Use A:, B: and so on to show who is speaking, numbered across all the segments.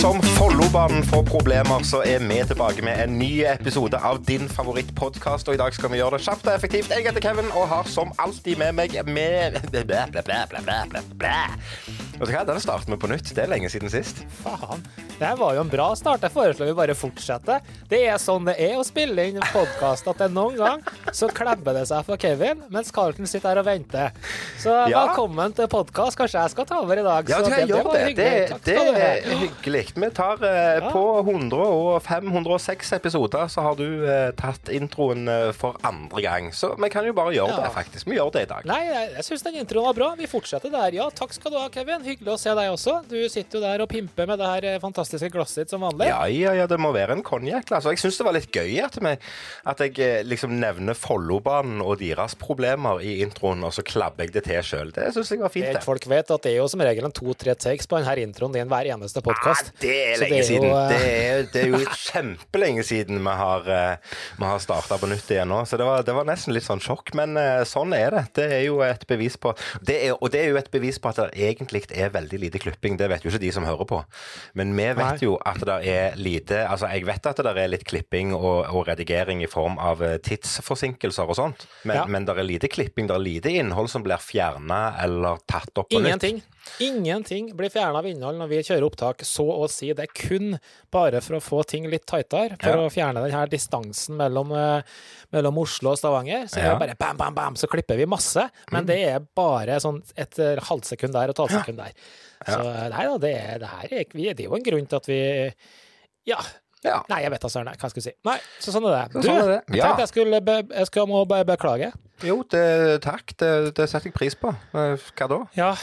A: Som Follobanen får problemer, så er vi tilbake med en ny episode av din favorittpodkast. Og i dag skal vi gjøre det kjapt og effektivt. Jeg heter Kevin og har som alltid med meg med blæ, blæ, blæ, blæ, blæ, blæ. Vet du hva, Den starter vi på nytt. Det er lenge siden sist.
B: Faen. Det her var jo en bra start. Jeg foreslår vi bare fortsetter. Det er sånn det er å spille inn podkast, at det noen gang så klebber det seg for Kevin, mens Carlton sitter her og venter. Så
A: Ja.
B: velkommen til podkast. Kanskje jeg skal ta over i dag.
A: Ja, det. Det, det
B: du ha.
A: er hyggelig. Vi tar uh,
B: Ja.
A: På 100 og 506 episoder så har du uh, tatt introen uh, for andre gang. Så vi kan jo bare gjøre
B: Ja.
A: det, faktisk. Vi gjør det i dag.
B: Nei, jeg, jeg syns den introen var bra. Vi fortsetter der. Ja, takk skal du ha, Kevin. Hyggelig å se deg også. Du sitter jo der og pimper med det her eh, fantastiske glasset ditt som vanlig.
A: Ja, ja, ja, det må være en konjakk. Altså. Jeg syns det var litt gøy at, vi, at jeg eh, liksom nevner Follobanen og deres problemer i introen, og så klabber jeg det til sjøl. Det syns jeg var fint, det.
B: folk vet at det er jo som regel en to-tre takes på denne introen din hver eneste podkast.
A: Ja, det er lenge
B: det er jo,
A: siden.
B: eh,
A: Det er, det er jo kjempelenge siden vi har, vi har starta på nytt igjen nå. Så det var, det var nesten litt sånn sjokk. Men sånn er det. Det er jo et bevis på det er, Og det er jo et bevis på at det egentlig er veldig lite klipping. Det vet jo ikke de som hører på. Men vi vet jo at det er lite Altså, jeg vet at det er litt klipping og, og redigering i form av eh, tidsforsinkelser og sånt. Men,
B: Ja.
A: men det er lite klipping, det er lite innhold som blir fjerna eller tatt opp på nytt.
B: Ingenting. Ingenting blir fjerna av innhold når vi kjører opptak, så å si. Det er kun bare for å få ting litt tightere, for
A: Ja.
B: å fjerne den her distansen mellom, eh, mellom Oslo og Stavanger. Så
A: Ja. Mm.
B: bare bam, bam, bam, så klipper vi masse. Men det er bare sånn et halvt halvsekund der og et halvsekund der. Så eh, nei da, det, det her er, det er jo en grunn til at vi Ja.
A: Ja.
B: Nei, jeg vet da søren, hva jeg skulle si. Nei, så sånn er det.
A: Så
B: Du,
A: sånn er det.
B: jeg
A: Ja.
B: tenkte jeg skulle be, jeg skal må beklage.
A: Jo, det, takk. Det, det setter jeg pris på. Eh, Hva da?
B: Ja.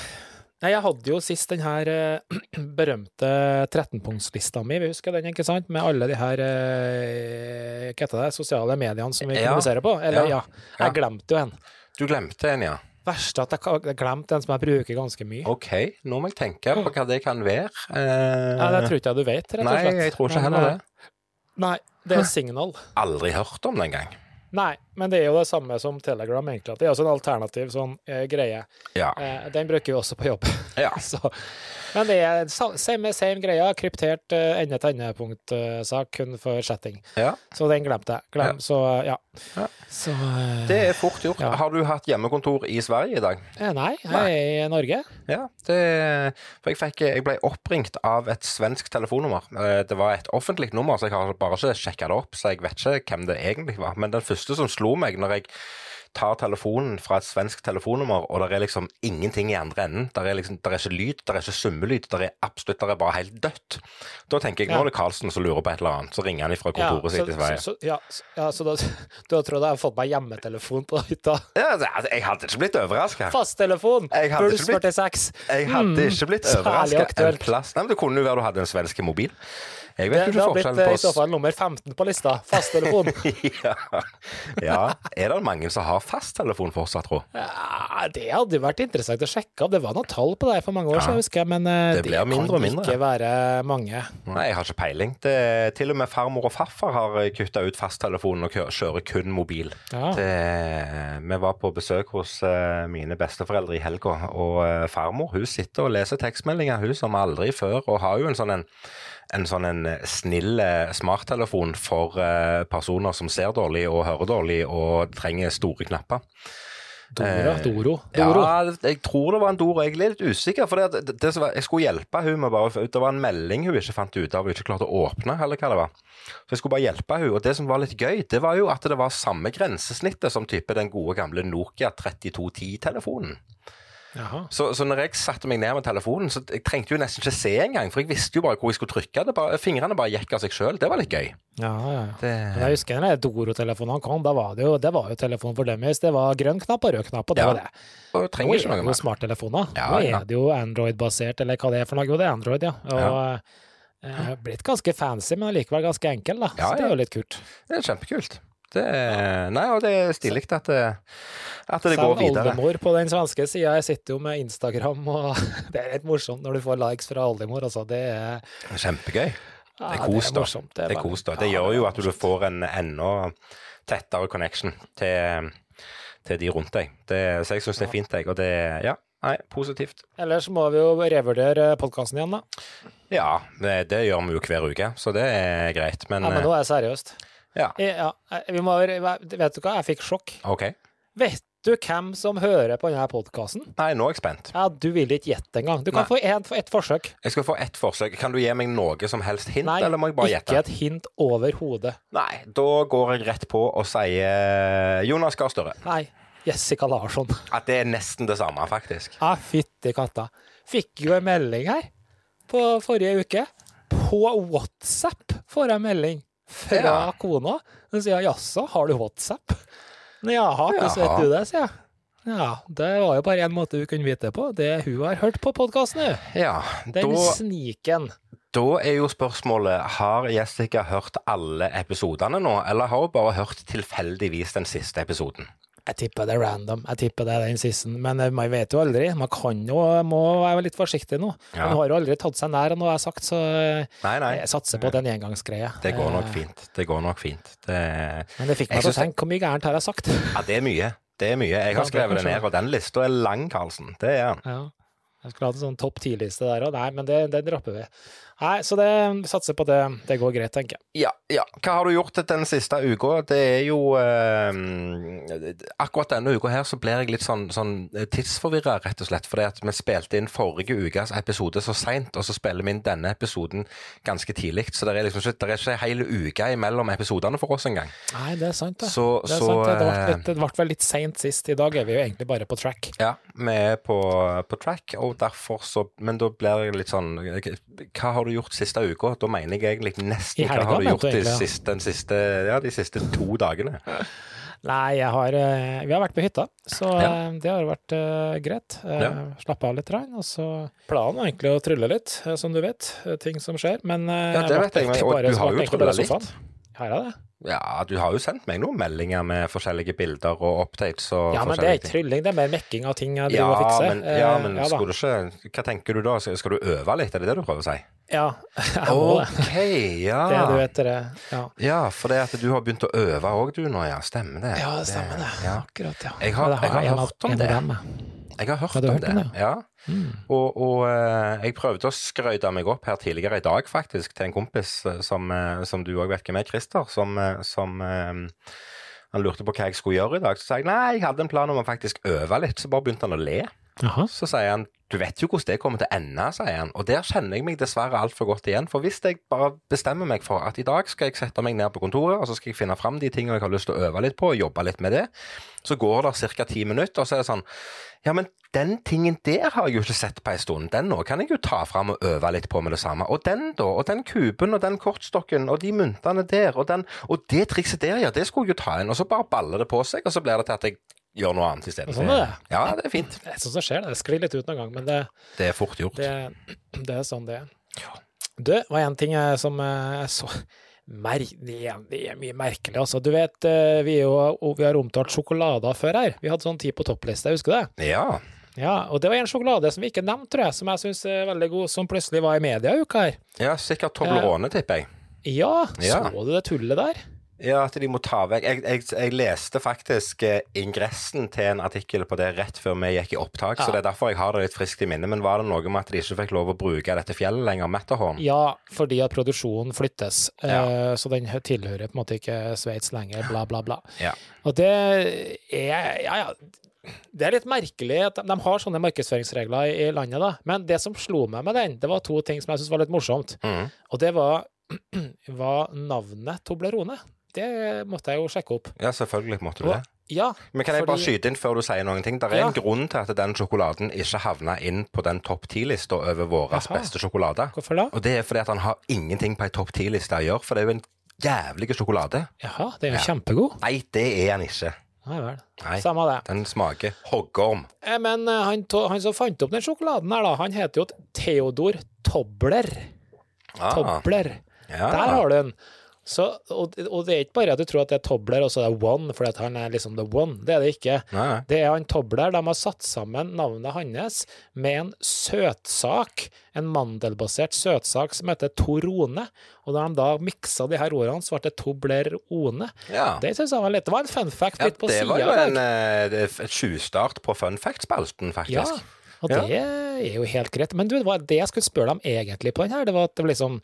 B: Nei, jeg hadde jo sist den her eh, berømte 13-punktslista mi, vi husker den, ikke sant? Med alle de her eh, hva heter det, sosiale mediene som vi
A: Ja.
B: kommuniserer på. Eller
A: Ja.
B: ja, jeg glemte jo en.
A: Du glemte en, ja.
B: Verste at jeg ka- jeg glemte en som jeg bruker ganske mye.
A: OK, nå må jeg tenke på hva det kan være. Eh,
B: Nei, det tror ikke jeg du vet, rett og
A: Nei,
B: slett.
A: jeg tror ikke
B: Men,
A: heller
B: eh,
A: det.
B: Nei, det er Signal.
A: Aldri hørt om det engang.
B: Nei, men det er jo det samme som Telegram, egentlig. At det er også en alternativ sånn eh, greie.
A: Ja.
B: Eh, den bruker vi også på jobb.
A: ja.
B: Så, men det er same, same greia. Kryptert eh, ende-til-ende-punkt-sak kun for chatting.
A: ja.
B: Så den glemte jeg. Glem. Så ja.
A: Ja.
B: Så eh,
A: Det er fort gjort. Har du hatt hjemmekontor i Sverige i dag?
B: eh, Nei, jeg er i Norge.
A: Ja. Det, for jeg, fikk, jeg ble oppringt av et svensk telefonnummer. Eh, Det var et offentlig nummer, så jeg har bare ikke sjekka det opp, så jeg vet ikke hvem det egentlig var. Men den første som slo meg når jeg tar telefonen fra et svensk telefonnummer, og det er liksom ingenting i andre enden. Der er, liksom, er ikke lyd, der er ikke summelyd, der er absolutt der er bare helt dødt. Da tenker jeg nå er det Karlsen som lurer på et eller annet. Så ringer han fra
B: Ja,
A: kontoret sitt i Sverige.
B: så, så, ja, så, ja, så da, da tror jeg jeg har fått meg hjemmetelefon på hytta.
A: Ja, altså, jeg hadde ikke blitt overraska.
B: Fasttelefon! Puls 46.
A: Jeg hadde ikke blitt
B: særlig
A: overraska en plass. Nei, men Det kunne jo være du hadde en svensk mobil. Jeg
B: Det,
A: vet
B: det
A: jo
B: har
A: ikke
B: blitt eh, i så fall nummer 15 på lista. Fasttelefon.
A: ja. ja. Er det mange som har fasttelefon fortsatt, tro?
B: Ja, det hadde vært interessant å sjekke av. Det var noen tall på det for mange år
A: Ja.
B: siden, husker jeg, men eh,
A: Det
B: det, kan
A: mindre.
B: ikke være mange.
A: Nei, jeg har ikke peiling. Det, til og med farmor og farfar har kutta ut fasttelefonen og kjører kun mobil.
B: Ja.
A: Det, vi var på besøk hos eh, mine besteforeldre i helga, og eh, farmor hun sitter og leser tekstmeldinger hun som aldri før, og har jo en sånn en en sånn en snill eh, smarttelefon for eh, personer som ser dårlig og hører dårlig og trenger store knapper.
B: Dora,
A: Eh,
B: Doro. Doro.
A: Ja, jeg tror det var en Doro. Jeg er litt usikker. for det, det, det var, Jeg skulle hjelpe hun med bare, Det var en melding hun ikke fant ut av og ikke klarte å åpne. eller hva det var. Så jeg skulle bare hjelpe hun, og Det som var litt gøy, det var jo at det var samme grensesnittet som type den gode gamle Nokia 3210-telefonen. Så, så når jeg satte meg ned med telefonen, så jeg trengte jo nesten ikke se engang, for jeg visste jo bare hvor jeg skulle trykke. Det bare, fingrene bare gikk av seg sjøl. Det var litt gøy.
B: Ja, ja.
A: Det,
B: jeg husker da Doro-telefonene kom, da var det jo, det var jo telefon for dummies. Det var grønn knapp og rød knapp, og det
A: Ja.
B: var det.
A: og
B: Nå
A: trenger
B: er
A: ikke
B: det
A: noe
B: jo
A: mer.
B: smarttelefoner.
A: Ja,
B: Nå er det jo Android-basert, eller hva det er for noe. Jo, det er Android, ja. Og eh, blitt ganske fancy, men allikevel ganske enkel, da.
A: Ja,
B: Så det er jo litt kult.
A: Det er kjempekult. Det er, nei, og det er stilig at det, at det går videre.
B: oldemor på den svenske sida. Jeg sitter jo med Instagram, og det er litt morsomt når du får likes fra oldemor. Altså, det er,
A: Kjempegøy. Det er kos, da.
B: morsomt.
A: Det det,
B: veldig-
A: Det gjør jo at du får en enda tettere connection til, til de rundt deg. Det, så jeg syns det er fint, jeg. Og det Ja, nei, positivt.
B: Ellers må vi jo revurdere podkasten igjen, da.
A: Ja, det, det gjør vi jo hver uke, så det er greit. Men,
B: Ja, men nå er det seriøst.
A: Eh, ja,
B: Jeg- Ja, vi må, vet du hva, jeg fikk sjokk.
A: OK.
B: Vet du hvem som hører på denne podkasten?
A: Nei, nå er jeg spent.
B: Ja, du vil ikke gjette engang. Du kan
A: Nei.
B: få ett et forsøk.
A: Jeg skal få ett forsøk. Kan du gi meg noe som helst hint,
B: Nei,
A: eller må jeg bare
B: ikke et hint overhodet.
A: Nei, da går jeg rett på og sier Jonas Gahr Støre.
B: Nei, Jessica Larsson.
A: At det er nesten det samme, faktisk.
B: Ja, fytti katta. Fikk jo en melding her på forrige uke. På WhatsApp får jeg melding fra
A: Ja.
B: kona. Hun sier 'jaså, har du WhatsApp'? Jaha, hvordan
A: Jaha.
B: vet du det, sier jeg. Ja, det var jo bare én måte hun kunne vite det på. Det hun har hørt på podkasten,
A: Ja,
B: Den
A: da,
B: sniken.
A: da er jo spørsmålet Har Jessica hørt alle episodene nå, eller har hun bare hørt tilfeldigvis den siste episoden?
B: Jeg tipper det er random. Jeg tipper det er den siste. Men eh, man vet jo aldri. Man kan jo, må være litt forsiktig nå.
A: Ja.
B: Man har jo aldri tatt seg nær av noe jeg har sagt, så eh,
A: Nei, nei.
B: jeg satser på den det en engangsgreie.
A: Det går nok
B: Eh,
A: fint. Det går nok fint. Det,
B: Men det fikk meg til å tenke hvor mye gærent har jeg sagt?
A: ja, det er mye. Det er mye. Jeg har skrevet det ned, og den lista er lang, Karlsen. Det er den.
B: Ja. Jeg skulle hatt en sånn topp ti-liste der òg. Nei, men det, det dropper vi. Nei, så det vi satser på det. Det går greit, tenker jeg.
A: Ja, ja. Hva har du gjort den siste uka? Det er jo eh, Akkurat denne uka her så blir jeg litt sånn, sånn tidsforvirra, rett og slett. Fordi at vi spilte inn forrige ukas episode så seint, og så spiller vi inn denne episoden ganske tidlig. Så det er liksom ikke, det er ikke en hel uke imellom episodene for oss engang.
B: Nei, det er sant, det.
A: Så,
B: det,
A: så
B: sant, det. Ble
A: eh,
B: litt, det ble vel litt seint sist. I dag er vi jo egentlig bare på track.
A: Ja, vi er på, på track, og derfor så Men da blir det litt sånn Hva har du gjort siste uka? Da mener jeg egentlig nesten
B: I
A: hva har du gjort de
B: egentlig, ja.
A: siste, den siste, ja, de siste to dagene?
B: Nei, jeg har eh, Vi har vært på hytta, så
A: Ja.
B: eh, det har vært uh, greit.
A: Ja.
B: Slappe av litt. Regn, Og så Planen var egentlig å trylle litt, som du vet. Ting som skjer. Men uh,
A: Ja, det vet jeg, men- og du har jo trylla litt.
B: sofaen. Har jeg det?
A: Ja, du har jo sendt meg noen meldinger med forskjellige bilder og updates og
B: Ja, men det er trylling, det er mer mekking av ting jeg driver
A: Ja,
B: og fikser.
A: men, ja,
B: Eh,
A: men
B: ja,
A: skulle du ikke Hva tenker du da? Skal du øve litt, er det det du prøver å si?
B: Ja, jeg må det.
A: OK, ja.
B: Det du etter det. Ja.
A: Ja, for det at du har begynt å øve òg, du nå, ja. Stemmer det?
B: ja, det stemmer det.
A: Ja.
B: Akkurat, ja.
A: Jeg har-
B: Ja, har,
A: jeg har hørt om det. Jeg har hørt
B: Har
A: om
B: hørt
A: det.
B: om det?
A: Ja.
B: Mm.
A: Og, og eh, jeg prøvde å skrøyte meg opp her tidligere i dag, faktisk, til en kompis eh, som, eh, som du òg vet hvem er, Christer, som, som Han lurte på hva jeg skulle gjøre i dag. Så sa jeg nei, jeg hadde en plan om å faktisk øve litt. Så bare begynte han å le.
B: Aha.
A: Så sier han du vet jo hvordan det kommer til å ende, sier han. Og der kjenner jeg meg dessverre altfor godt igjen. For hvis jeg bare bestemmer meg for at i dag skal jeg sette meg ned på kontoret, og så skal jeg finne fram de tingene jeg har lyst til å øve litt på, og jobbe litt med det, så går det ca. ti minutter, og så er det sånn Ja, men den tingen der har jeg jo ikke sett på en stund. Den nå kan jeg jo ta fram og øve litt på med det samme. Og den, da. Og den kuben og den kortstokken og de myntene der. Og, den, og det trikset der, ja, det skulle jeg jo ta inn. Og så bare baller det på seg, og så blir det til at jeg gjør noe annet isteden.
B: Sånn er det.
A: Ja, det er fint.
B: Det er sånn som skjer, det. Det sklir litt ut noen gang, men det,
A: Det er fort gjort.
B: det, det er sånn det er. Du, det var en ting jeg, som eh, jeg så mer, det, er, det er mye merkelig, altså. Du vet, eh, vi, jo, vi har omtalt sjokolader før her. Vi hadde sånn ti på toppliste, husker du det?
A: Ja.
B: Ja, og det var en sjokolade som vi ikke nevnte, tror jeg, som jeg syns er veldig god, som plutselig var i media i uka her.
A: ja, sikkert Toblerone, tipper jeg.
B: Ja,
A: Ja.
B: så du det tullet der?
A: Ja, at de må ta vekk Jeg, jeg, jeg leste faktisk eh, ingressen til en artikkel på det rett før vi gikk i opptak, så
B: Ja.
A: det er derfor jeg har det litt friskt i minnet. Men var det noe med at de ikke fikk lov å bruke dette fjellet lenger, Matterhorn?
B: Ja, fordi at produksjonen flyttes, eh, så den hø- tilhører på en måte ikke Sveits lenger, bla, bla, bla.
A: Ja.
B: Og det er Ja, ja. Det er litt merkelig at de, de har sånne markedsføringsregler i, i landet, da. Men det som slo meg med den, det var to ting som jeg syntes var litt morsomt.
A: Mhm.
B: Og det var, var navnet Toblerone. Det måtte jeg jo sjekke opp.
A: Ja, selvfølgelig måtte du det.
B: Ja,
A: Men kan jeg bare skyte inn før du sier noen ting? Det er
B: Ja.
A: en grunn til at den sjokoladen ikke havna inn på den topp ti-lista over våre beste sjokolader.
B: hvorfor da?
A: Og det er fordi at han har ingenting på ei topp ti-liste å gjøre, for det er jo en jævlig sjokolade.
B: Jaha, det er jo
A: Ja.
B: kjempegod.
A: Nei, det er han ikke.
B: Nei vel.
A: Nei.
B: Samme det.
A: Den smaker hoggorm.
B: Eh, Men eh, han, han som fant opp den sjokoladen her, da, han heter jo Theodor Tobler.
A: Ah,
B: Tobler.
A: ja.
B: Der har du den. Så, og, og det er ikke bare at du tror at det er Tobler og så er det One, fordi at han er liksom the one. Det er det ikke.
A: Nei.
B: Det er han Tobler. De har satt sammen navnet hans med en søtsak, en mandelbasert søtsak som heter Torone. Og da de da miksa de her ordene, så ble det Toblerone.
A: Ja.
B: Det synes jeg var litt Det var en fun fact
A: ja,
B: litt på
A: det var jo en, eh, et tjuvstart på fun fact-spalten,
B: Ja,
A: faktisk.
B: og
A: Ja.
B: det er jo helt greit. Men du, det, var det jeg skulle spørre dem egentlig på den her, det var at det var liksom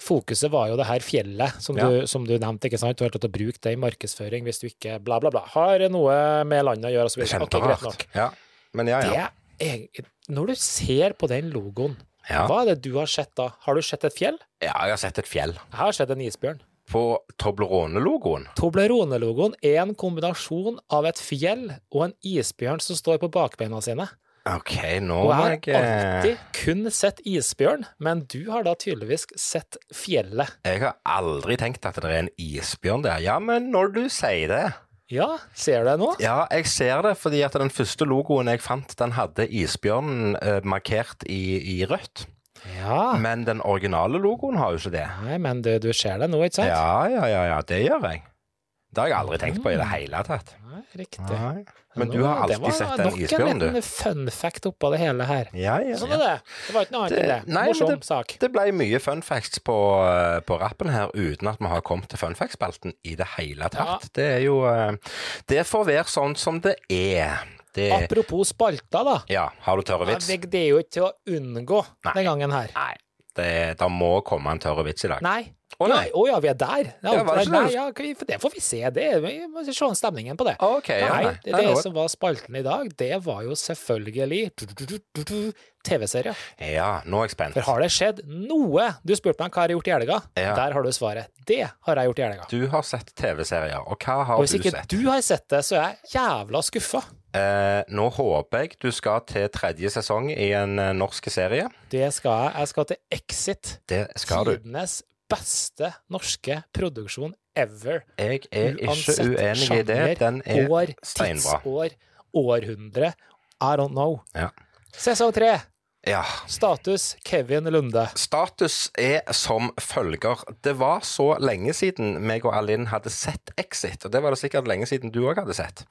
B: Fokuset var jo det her fjellet som,
A: Ja.
B: du, som du nevnte, ikke sant? Du har tatt å bruke det i markedsføring hvis du ikke bla, bla, bla. Har noe med landet å gjøre, så videre. Ok, greit nok.
A: Ja. Men ja, ja.
B: Er, når du ser på den logoen,
A: ja.
B: hva er det du har sett da? Har du sett et fjell?
A: Ja, jeg har sett et fjell.
B: Jeg har sett en isbjørn.
A: På Toblerone-logoen.
B: Toblerone-logoen er en kombinasjon av et fjell og en isbjørn som står på bakbeina sine.
A: OK, nå
B: Og jeg
A: jeg
B: har
A: eh,
B: alltid kun sett isbjørn, men du har da tydeligvis sett fjellet.
A: Jeg har aldri tenkt at det er en isbjørn der. Ja, men når du sier det
B: Ja, ser du det nå?
A: Ja, jeg ser det, fordi at den første logoen jeg fant, den hadde isbjørnen eh, markert i, i rødt.
B: Ja.
A: Men den originale logoen har jo ikke det.
B: Nei, men du, du ser det nå, ikke sant?
A: Ja, ja, ja, ja, det gjør jeg. Det har jeg aldri tenkt på i det hele tatt.
B: Nei, riktig.
A: Nei. Men du har
B: det
A: alltid
B: var
A: sett en
B: Nok
A: isbjørn,
B: en
A: du.
B: liten fun fact oppå det hele her.
A: Ja, ja,
B: Sånn er det. Det var ikke noe annet enn det.
A: Det- nei, men
B: Morsom
A: det-
B: sak.
A: Det ble mye fun facts på, eh, på rappen her uten at vi har kommet til fun facts-spalten i det hele tatt. Det er jo eh, Det får være sånn som det er. Det
B: Apropos spalter, da.
A: Ja, har du tørre vits?
B: Ja, Det er jo ikke til å unngå
A: Nei.
B: den gangen her.
A: Nei. Det, det må komme en tørre vits i dag.
B: Nei.
A: Å, nei.
B: Å ja, vi er der. Ja,
A: Ja, det
B: nei, ja, det får vi se. Det, vi må se an stemningen på det.
A: OK, ja,
B: Nei,
A: nei.
B: det,
A: Det er lov.
B: som var spalten i dag, det var jo selvfølgelig TV-serier.
A: Ja, nå er jeg spent.
B: For har det skjedd noe Du spurte meg hva jeg har gjort i helga.
A: Ja.
B: Der har du svaret. Det har jeg gjort i helga.
A: Du har sett TV-serier, og hva har
B: Og hvis
A: du
B: ikke
A: sett?
B: du har sett det, så er jeg jævla skuffa.
A: Eh, nå håper jeg du skal til tredje sesong i en eh, norsk serie.
B: Det skal jeg. Jeg skal til Exit.
A: Det skal du.
B: Tidenes beste norske produksjon ever.
A: Jeg er ikke uenig i det. Den er
B: år,
A: steinbra.
B: tidsår, århundre. I don't know.
A: Ja.
B: Sesong tre.
A: Ja.
B: Status Kevin Lunde.
A: Status er som følger. Det var så lenge siden meg og Alin hadde sett Exit, og det var det sikkert lenge siden du òg hadde sett.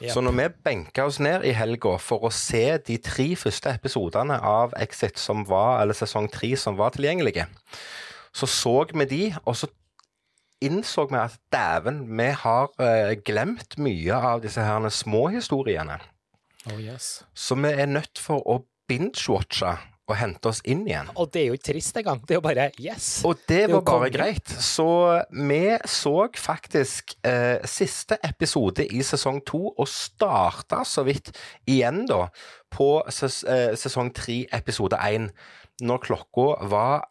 B: Yep.
A: Så når vi benka oss ned i helga for å se de tre første episodene av Exit som var, eller sesong tre som var tilgjengelige, så så vi de, og så innså vi at dæven, vi har eh, glemt mye av disse her småhistoriene.
B: Oh yes.
A: Så vi er nødt for å binge-watche og hente oss inn igjen.
B: Og det er jo ikke trist engang. Det er jo bare yes.
A: Og det
B: det
A: var bare
B: kongen.
A: greit. Så vi så faktisk eh, siste episode i sesong to, og starta så vidt igjen, da, på ses eh, sesong tre, episode én, når klokka var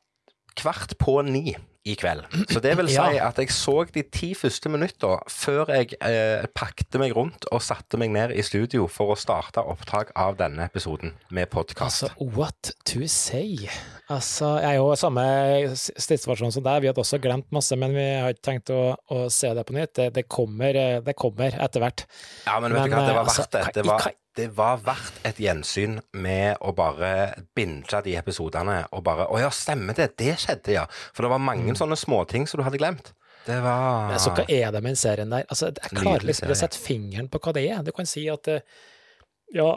A: kvart på ni i kveld. Så det vil si
B: Ja.
A: at jeg så de ti første minutta før jeg eh, pakte meg rundt og satte meg ned i studio for å starte opptak av denne episoden med podkast.
B: Altså, what to say? Altså, jeg er jo samme stridsversjon som deg. Vi hadde også glemt masse, men vi har ikke tenkt å, å se det på nytt. Det, det, kommer, eh, det kommer etter hvert.
A: Ja, men vet
B: Men,
A: du hva, det var
B: verdt altså,
A: verdt det. Det var, det var verdt et gjensyn med å bare binge de episodene og bare Å ja, stemmer det, det skjedde, ja. For det var mange sånne småting som du hadde glemt. Det var
B: Men altså, hva er det med den serien der? Altså, jeg klarer liksom å sette fingeren på hva det er. Du kan si at eh, ja,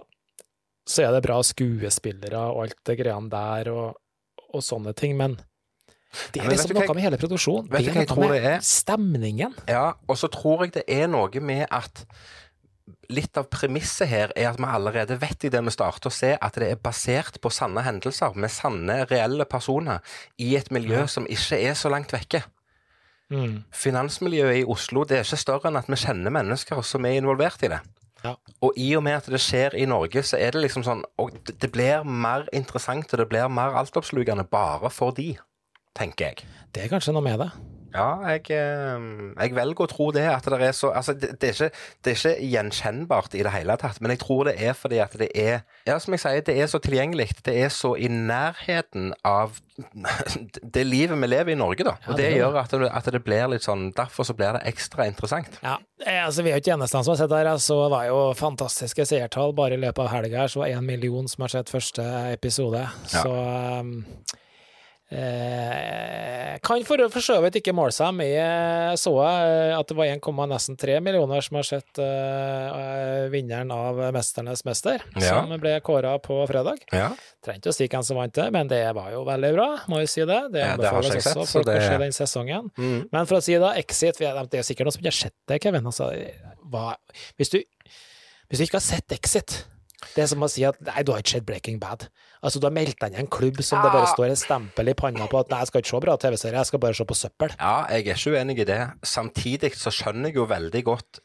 B: så er det bra skuespillere og alt det greiene der og, og sånne ting, men det er liksom noe
A: jeg-
B: med hele produksjonen. Det er noe med
A: det er?
B: stemningen.
A: Ja, og så tror jeg det er noe med at Litt av premisset her er at vi allerede vet i det vi starter å se, at det er basert på sanne hendelser med sanne, reelle personer i et miljø som ikke er så langt vekke.
B: Mm.
A: Finansmiljøet i Oslo det er ikke større enn at vi kjenner mennesker som er involvert i det.
B: Ja.
A: Og i og med at det skjer i Norge, så er det liksom sånn Og det- det blir mer interessant og det blir mer altoppslukende bare for de, tenker jeg.
B: Det er kanskje noe med det.
A: Ja, jeg, eh, jeg velger å tro det. At det er så Altså, det, det, er ikke, det er ikke gjenkjennbart i det hele tatt, men jeg tror det er fordi at det er Ja, som jeg sier, det er så tilgjengelig. Det er så i nærheten av det livet vi lever i Norge, da.
B: Ja,
A: Og
B: det
A: det gjør at det, at det blir litt sånn Derfor så blir det ekstra interessant.
B: Ja, eh, altså Vi er jo ikke eneste som har sett det her. Så var jo fantastiske seertall. Bare i løpet av helga her så var det én million som har sett første episode.
A: Ja.
B: Så um, Eh, kan for, for så vidt ikke måle seg med eh, så jeg at det var 1,3 millioner som har sett eh, vinneren av Mesternes mester,
A: Ja.
B: som ble kåra på fredag.
A: Ja.
B: Trengte å si hvem som vant det, men det var jo veldig bra, må jo si det. Det
A: Ja, det
B: anbefales
A: ikke sett,
B: også å
A: det-
B: se den sesongen.
A: Mm.
B: Men for å si det, Exit Det er sikkert noen som ikke har sett det, Kevin. Altså, hva, hvis, du, hvis du ikke har sett Exit det er som å si at nei, du har ikke sett Breaking Bad. Altså, Du har meldt deg inn i en klubb som det bare står et stempel i panna på at nei, jeg skal ikke se bra TV-serier, jeg skal bare se på søppel.
A: Ja, jeg er ikke uenig i det. Samtidig så skjønner jeg jo veldig godt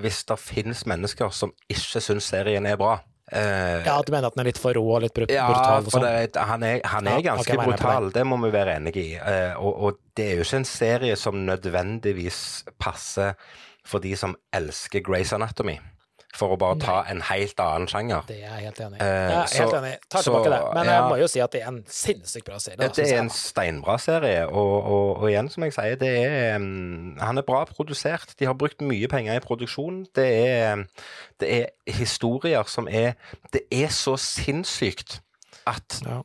A: hvis det finnes mennesker som ikke syns serien er bra. Eh,
B: Ja, Du mener at den er litt for rå og litt brutal? Ja,
A: for
B: sånn?
A: det, han er, han er
B: Ja,
A: ganske brutal, det må vi være enige i. Eh, og, og det er jo ikke en serie som nødvendigvis passer for de som elsker Grace Anatomy, for å bare ta en helt annen sjanger.
B: Det er jeg helt enig i.
A: Eh,
B: Jeg er helt
A: så-
B: enig. Tar
A: så,
B: tilbake det. Men jeg må jo si at det er en sinnssykt bra serie. da,
A: Det er en steinbra serie, og, og, og igjen, som jeg sier, det er um, Han er bra produsert. De har brukt mye penger i produksjon. Det er, det er historier som er Det er så sinnssykt at
B: Ja.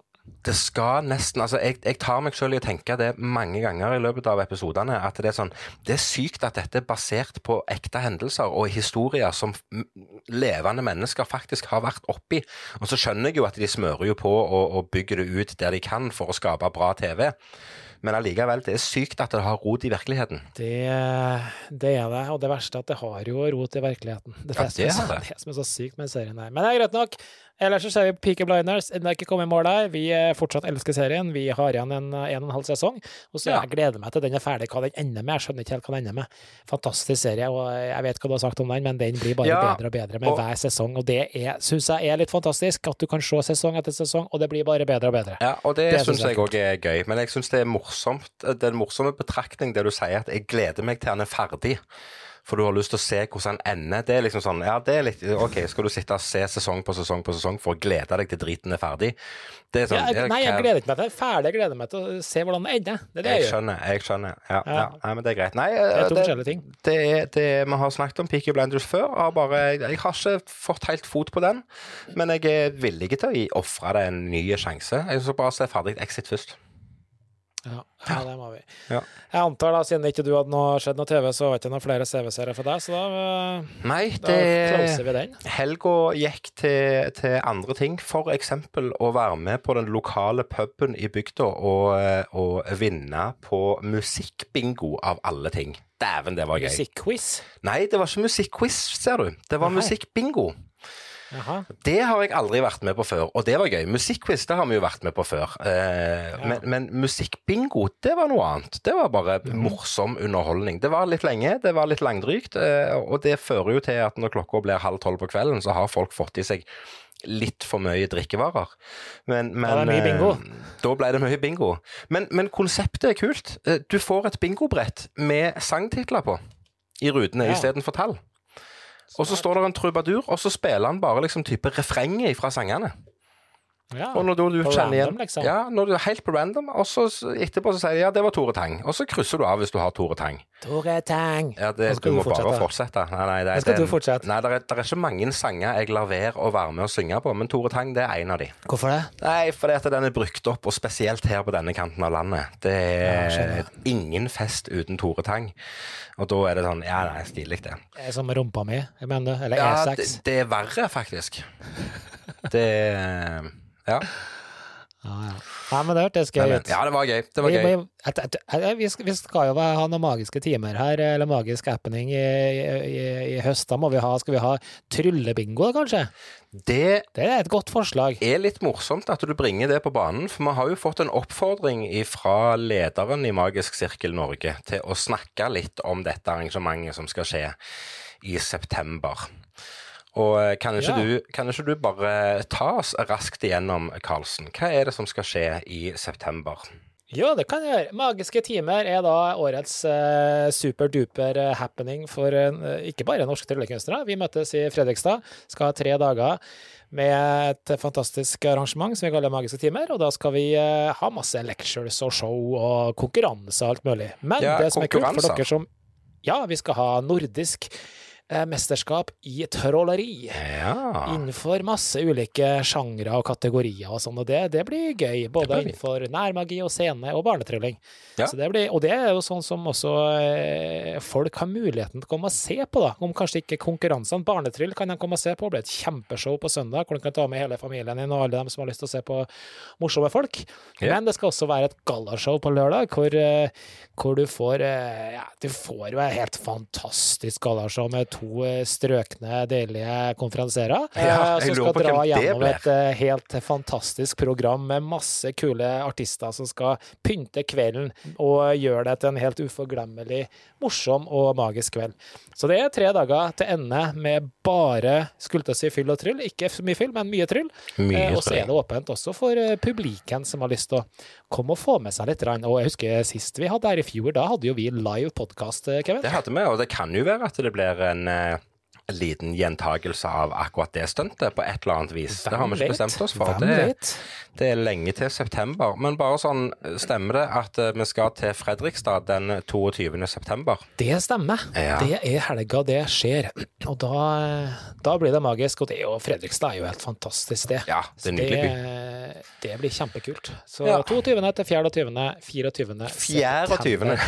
A: Det skal nesten Altså, jeg, jeg tar meg selv i å tenke det mange ganger i løpet av episodene, at det er sånn Det er sykt at dette er basert på ekte hendelser og historier som levende mennesker faktisk har vært oppi. Og så skjønner jeg jo at de smører jo på og, og bygger det ut der de kan for å skape bra TV. Men allikevel, det er sykt at det har rot i virkeligheten.
B: Det, det er det, og det verste er at det har jo rot i virkeligheten. Det,
A: Ja,
B: er er
A: det det.
B: det som er så sykt med serien her. Men det er greit nok. Ellers så ser vi Peaky Blinders. Den er ikke kommet i mål der. Vi eh, fortsatt elsker serien. Vi har igjen en, eh, en og en halv sesong. Og så
A: Ja.
B: jeg gleder meg til den er ferdig, hva den ender med. Jeg skjønner ikke helt hva den ender med. Fantastisk serie, og jeg vet hva du har sagt om den, men den blir bare
A: Ja,
B: bedre og bedre med
A: og-
B: hver sesong. Og det syns jeg er litt fantastisk, at du kan se sesong etter sesong, og det blir bare bedre og bedre.
A: Ja, og det,
B: Det
A: syns
B: jeg
A: òg er gøy. Men jeg syns det er morsomt Det er en morsom betraktning det du sier, at jeg gleder meg til han er ferdig. For du har lyst til å se hvordan den ender. Det er liksom sånn, ja, det er litt OK, skal du sitte og se sesong på sesong på sesong for å glede deg til driten er ferdig? Det er sånn,
B: Ja, jeg, nei, jeg gleder ikke meg til det er ferdig, gleder meg til å se hvordan det ender. Det er det
A: Jeg
B: jeg
A: skjønner. jeg skjønner Ja,
B: Ja.
A: Nei, men det er greit. Nei,
B: Det er to
A: det,
B: forskjellige ting.
A: det er det Vi har snakket om Peaky Blinders før. Har bare, jeg har ikke fått helt fot på den, men jeg er villig til å ofre det en ny sjanse. Jeg skal bare se ferdig Exit først.
B: Ja, ja, det må vi.
A: Ja.
B: Jeg antar da, siden ikke du hadde noe, skjedd noe TV, så var det ikke noen flere CV-serier for deg, så da, eh,
A: Nei,
B: da
A: det
B: vi den.
A: Helga gikk til, til andre ting. For eksempel å være med på den lokale puben i bygda og, og vinne på musikkbingo av alle ting. Dæven, det var gøy.
B: Musikkquiz.
A: Nei, det var ikke musikkquiz, ser du. Det var musikkbingo.
B: Jaha.
A: Det har jeg aldri vært med på før, og det var gøy. Musikkquiz det har vi jo vært med på før. Eh, men, men musikkbingo, det var noe annet. Det var bare morsom underholdning. Det var litt lenge, det var litt langdrygt, eh, og det fører jo til at når klokka blir halv tolv på kvelden, så har folk fått i seg litt for mye drikkevarer. Men, men
B: det bingo.
A: eh, da ble det mye bingo. Men, men konseptet er kult. Eh, Du får et bingobrett med sangtitler på i rutene
B: Ja.
A: istedenfor tall. Og så står det en trubadur, og så spiller han bare liksom type refrenget fra sangene.
B: Ja.
A: Og når du, du
B: På
A: kjenner igjen
B: random, liksom.
A: Ja, når du er helt på random, og så etterpå så sier de ja, det var Tore Tang. Og så krysser du av hvis du har Tore Tang.
B: Tore Tang.
A: Ja, det, du må
B: fortsette.
A: bare
B: fortsette.
A: Nei, nei, det,
B: skal
A: det-
B: du fortsette.
A: Nei, det er, det er ikke mange sanger jeg lar være å være med og synge på, men Tore Tang det er en av de.
B: Hvorfor det?
A: Nei, fordi at den er brukt opp, og spesielt her på denne kanten av landet. Det er
B: ja,
A: ingen fest uten Tore Tang. Og da er det sånn Ja, nei, stilig, det.
B: Det er som rumpa mi, jeg mener du? Eller
A: Ja,
B: E6?
A: det, det er verre, faktisk. Det Ja.
B: Ah, ja. Nei, men det hørtes gøy ut.
A: ja, det var gøy. Det var
B: Vi,
A: gøy.
B: vi, et, et, et, vi, skal, vi skal jo ha noen magiske timer her, eller magisk happening i, i, i høst. Da må vi ha, skal vi ha tryllebingo, kanskje?
A: Det
B: Det er et godt forslag.
A: Det er litt morsomt at du bringer det på banen, for vi har jo fått en oppfordring fra lederen i Magisk sirkel Norge til å snakke litt om dette arrangementet som skal skje i september. Og eh, kan ikke,
B: Ja.
A: du, kan ikke du bare ta oss raskt igjennom, Karlsen? Hva er det som skal skje i september?
B: Ja, det kan jeg gjøre. Magiske timer er da årets eh, superduper eh, happening for eh, ikke bare norske tryllekunstnere. Vi møtes i Fredrikstad, skal ha tre dager med et fantastisk arrangement som vi kaller Magiske timer. Og da skal vi eh, ha masse lectures og show og konkurranse og alt mulig. Men
A: Ja,
B: det som er kult for dere som Ja, vi skal ha nordisk mesterskap i trolleri.
A: Ja.
B: Innenfor masse ulike sjangre og kategorier og sånn, og det, det blir gøy. Både
A: blir
B: innenfor nærmagi og scene og barnetrylling.
A: Ja.
B: Det blir, og det er jo sånn som også eh, folk har muligheten til å komme og se på, da. Om kanskje ikke konkurransene. Barnetryll kan de komme og se på. Det blir et kjempeshow på søndag hvor du kan ta med hele familien din og alle dem som har lyst til å se på morsomme folk.
A: Ja.
B: Men det skal også være et gallashow på lørdag, hvor, eh, hvor du får eh, ja, Du får jo et helt fantastisk gallashow med to eh, strøkne, deilige konferansierer.
A: Ja,
B: eh, som skal dra gjennom et eh, helt fantastisk program med masse kule artister som skal pynte kvelden og gjøre det til en helt uforglemmelig, morsom og magisk kveld. Så det er tre dager til ende med bare skulle til å si fyll og tryll. Ikke så mye fyll, men mye tryll. Eh, og så er det åpent også for publikum publiken som har lyst til å komme og få med seg litt. Og jeg husker sist vi hadde her i fjor, da hadde jo vi live podkast, Kevin.
A: Det hadde vi, og det kan jo være at det blir en eh, liten gjentagelse av akkurat det stuntet på et eller annet vis. det har vi
B: Hvem
A: ikke bestemt oss for. Det,
B: er,
A: det er lenge til september. Men bare sånn, stemmer det at eh, vi skal til Fredrikstad den 22. september?
B: Det stemmer.
A: Ja.
B: Det er helga det skjer. Og da, da blir det magisk. Og det er jo, Fredrikstad er jo helt fantastisk sted.
A: Ja, det er nydelig by.
B: det, det blir kjempekult. Så
A: Ja.
B: 22. til 24. 24.
A: 24.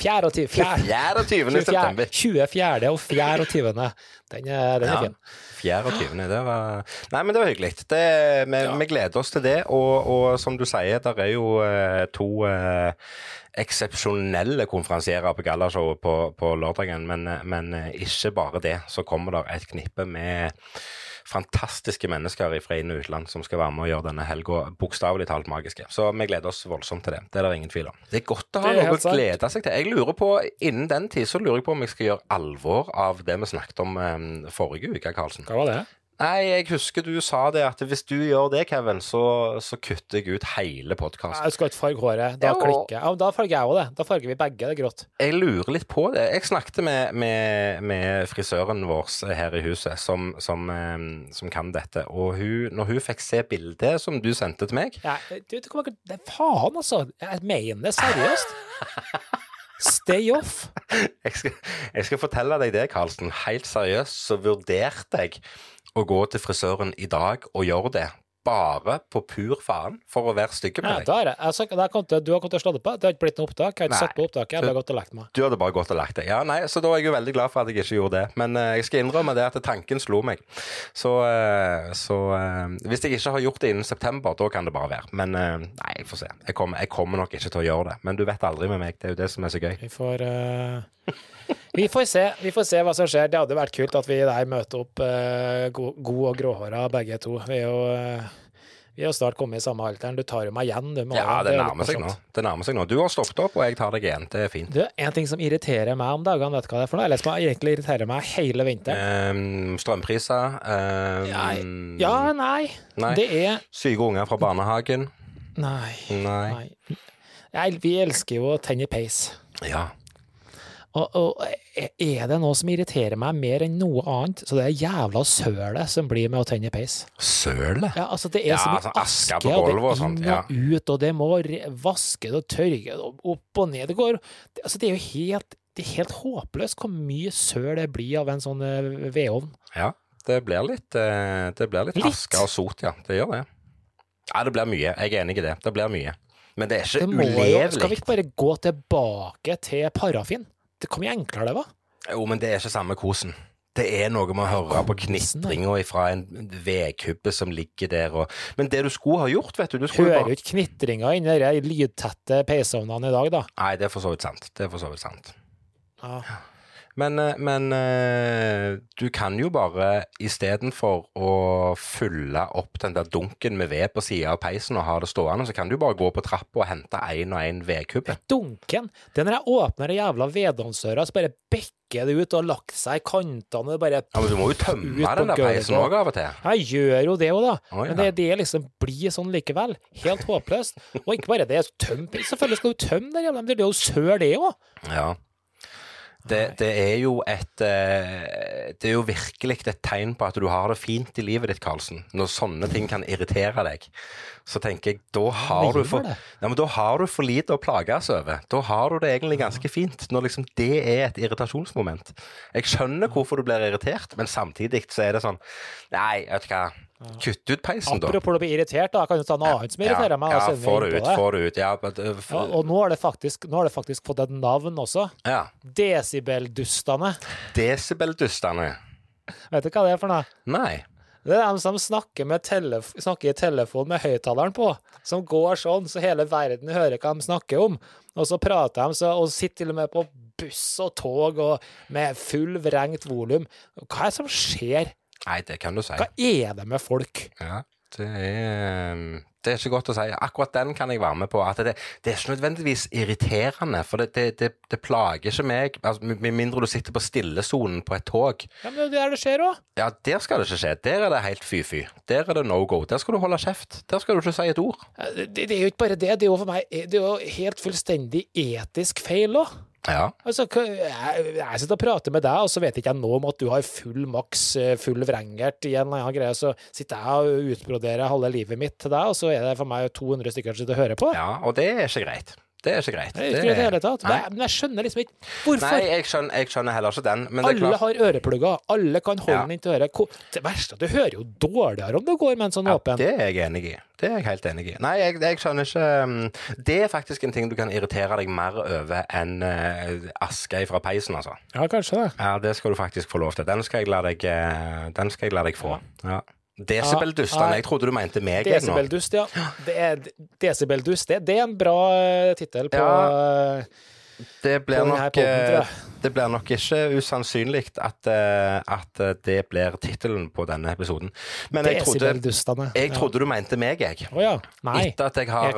B: 24. 24.
A: 24. september.
B: 24. og 24. Den er, den er
A: Ja.
B: fin.
A: 24. Det var Nei, men det var hyggelig. Det, vi,
B: Ja.
A: vi gleder oss til det. Og, og som du sier, der er jo eh, to eh, eksepsjonelle konferansierer på gallashowet på, på lørdagen. Men, eh, men eh, ikke bare det. Så kommer der et knippe med fantastiske mennesker fra inn- og utland som skal være med og gjøre denne helga bokstavelig talt magiske. Så vi gleder oss voldsomt til det. Det er det ingen tvil om. Det er godt å ha noe å glede seg til. Jeg lurer på, Innen den tid så lurer jeg på om jeg skal gjøre alvor av det vi snakket om um, forrige uke, Karlsen.
B: Hva var det?
A: Nei, jeg husker du sa det at hvis du gjør det, Kevin, så, så kutter jeg ut hele podkasten.
B: Jeg skal ikke farge håret. Da
A: Ja,
B: klikker jeg. Ja, da farger jeg òg det. Da farger vi begge det grått.
A: Jeg lurer litt på det. Jeg snakket med, med, med frisøren vår her i huset, som, som, som kan dette. Og hun, når hun fikk se bildet som du sendte til meg
B: Ja, du, du kommer det Faen, altså! Jeg mener det seriøst. Stay off.
A: jeg skal, jeg skal fortelle deg det, Karlsen. Helt seriøst så vurderte jeg å gå til frisøren i dag og gjøre det. Bare på pur faen for å være stygg
B: Ja,
A: med deg.
B: da er det. Altså, da kom til, du har kommet til å slå det på. Det har ikke blitt noe opptak. Jeg har ikke
A: Nei.
B: satt på opptaket. Jeg har bare gått og lagt meg.
A: Du hadde bare gått og lagt deg. Ja, nei, så da er jeg jo veldig glad for at jeg ikke gjorde det. Men uh, jeg skal innrømme det at tanken slo meg. Så, uh, så uh, hvis jeg ikke har gjort det innen september, da kan det bare være. Men nei, jeg får se. Jeg kommer, jeg kommer nok ikke til å gjøre det. Men du vet aldri med meg. Det er jo det som er så gøy.
B: Vi får Vi får se. Vi får se hva som skjer. Det hadde vært kult at vi der møter opp uh, god, god og gråhåra begge to. Vi er jo uh, vi har snart kommet i samme alderen. Du tar jo meg igjen, du.
A: Ja, det
B: er
A: nærmer seg nå. Det nærmer seg nå. Du har stoppet opp, og jeg tar deg igjen. Det er fint.
B: Du, en ting som irriterer meg om dagene, vet du hva det er for noe? Eller som egentlig irriterer meg hele vinteren.
A: Um, strømpriser. Um,
B: Ja, ja, nei.
A: Nei.
B: Det er
A: Syke unger fra barnehagen.
B: Nei.
A: Nei.
B: nei. Nei, vi elsker jo å tenne peis.
A: Ja.
B: Og, og er det noe som irriterer meg mer enn noe annet, så det er jævla sølet som blir med å tenne peis.
A: Sølet?
B: Ja, altså det er så mye
A: sånn aske
B: aske, og det er inn
A: ja.
B: og ut, og det må vaskes og tørkes opp og ned. Det går det, Altså, det er jo helt, det er helt håpløst hvor mye søl det blir av en sånn eh, vedovn.
A: Ja, det blir litt, eh, det blir litt,
B: Litt?
A: aske og sot, ja. Det gjør det. Ja, det blir mye. Jeg er enig i det. Det blir mye. Men det er ikke
B: jo, skal vi ikke bare gå tilbake til parafin? Det kom jo enklere det hva?
A: Jo, men det er ikke samme kosen. Det er noe med å høre på knitringa fra en vedkubbe som ligger der og Men det du skulle ha gjort, vet du, du
B: Hører jo ikke knitringa inni de lydtette peisovnene i dag, da.
A: Nei, det er for så vidt sant. Det er for så vidt sant.
B: Ja.
A: Men, eh, men eh, du kan jo bare istedenfor å fylle opp den der dunken med ved på sida av peisen og ha det stående, så kan du bare gå på trappa og hente én og én vedkubbe.
B: Dunken. Det er når jeg åpner den jævla vedovnsdøra, så bare bekker det ut og har lagt seg i kantene. og bare
A: Ja, Men du må jo tømme den der peisen òg av og til.
B: Jeg gjør jo det òg, da.
A: Oh, ja.
B: Men det, det liksom blir sånn likevel. Helt håpløst. Og ikke bare det, tøm Selvfølgelig skal du tømme den jævla, men det er jo søl, det òg.
A: Ja. Det, det er jo et eh, Det er jo virkelig et tegn på at du har det fint i livet ditt, Karlsen. Når sånne ting kan irritere deg. Så tenker jeg, da har, du for, ja, men da har du for lite å plages over. Da har du det egentlig ganske fint, når liksom det er et irritasjonsmoment. Jeg skjønner hvorfor du blir irritert, men samtidig så er det sånn Nei, vet du hva. Kutt ut peisen, da.
B: Apropos å bli irritert, da. Jeg kan jo ta noe annet som irriterer meg.
A: Ja, ja få det ut, få det ut. Ja, men for...
B: Ja, og nå har, det faktisk, nå har det faktisk fått et navn også.
A: ja.
B: Desibeldustene.
A: Desibeldustene.
B: Vet du hva det er for noe?
A: Nei.
B: Det er dem som snakker, med telef snakker i telefon med høyttaleren på, som går sånn, så hele verden hører hva de snakker om. Og så prater de, så, og sitter til og med på buss og tog og med full vrengt volum. Hva er det som skjer?
A: Nei, det kan du si.
B: Hva er det med folk?
A: Ja, det er, det er ikke godt å si. Akkurat den kan jeg være med på. At det, det er ikke nødvendigvis irriterende, for det, det, plager ikke meg. Altså, med mindre du sitter på stillesonen på et tog.
B: Ja, men det er der det skjer òg.
A: Ja, der skal det ikke skje. Der er det helt fy-fy. Der er det no go. Der skal du holde kjeft. Der skal du ikke si et ord.
B: Det, det er jo ikke bare det. Det er jo for meg det er jo helt fullstendig etisk feil òg.
A: Ja.
B: Altså, jeg, jeg sitter og prater med deg, og så vet ikke jeg noe om at du har full maks, eh, full vrengert i en eller annen greie, så sitter jeg og utbroderer halve livet mitt til deg, og så er det for meg 200 stykker som sitter og hører på.
A: ja, og det er ikke greit. Det er ikke greit.
B: Det er ikke greit i det hele tatt.
A: Nei.
B: Men jeg- skjønner liksom ikke hvorfor.
A: Nei, jeg skjønner, jeg skjønner heller ikke den. Men det er
B: Alle
A: klart
B: har øreplugger, alle kan holde den inntil øret. Det verste er at du hører jo dårligere om du går med en sånn
A: Ja,
B: åpen.
A: det er jeg enig i. Det er jeg helt enig i. Nei, jeg, jeg skjønner ikke um, Det er faktisk en ting du kan irritere deg mer over enn uh, aske fra peisen, altså.
B: Ja, kanskje det.
A: Ja, det skal du faktisk få lov til. Den skal jeg la deg, eh, den skal jeg la deg få. Ja. Desibeldustene.
B: Ja,
A: Jeg trodde du mente meg.
B: Desibeldust, ja. Det er, desibeldust, det, det er en bra uh, tittel på
A: Ja.
B: Eh,
A: Det blir, nok, nok ikke usannsynlig at, eh, at eh, det blir tittelen på denne episoden. Men jeg trodde, jeg trodde du mente meg, jeg.
B: Å ja.
A: Etter at jeg har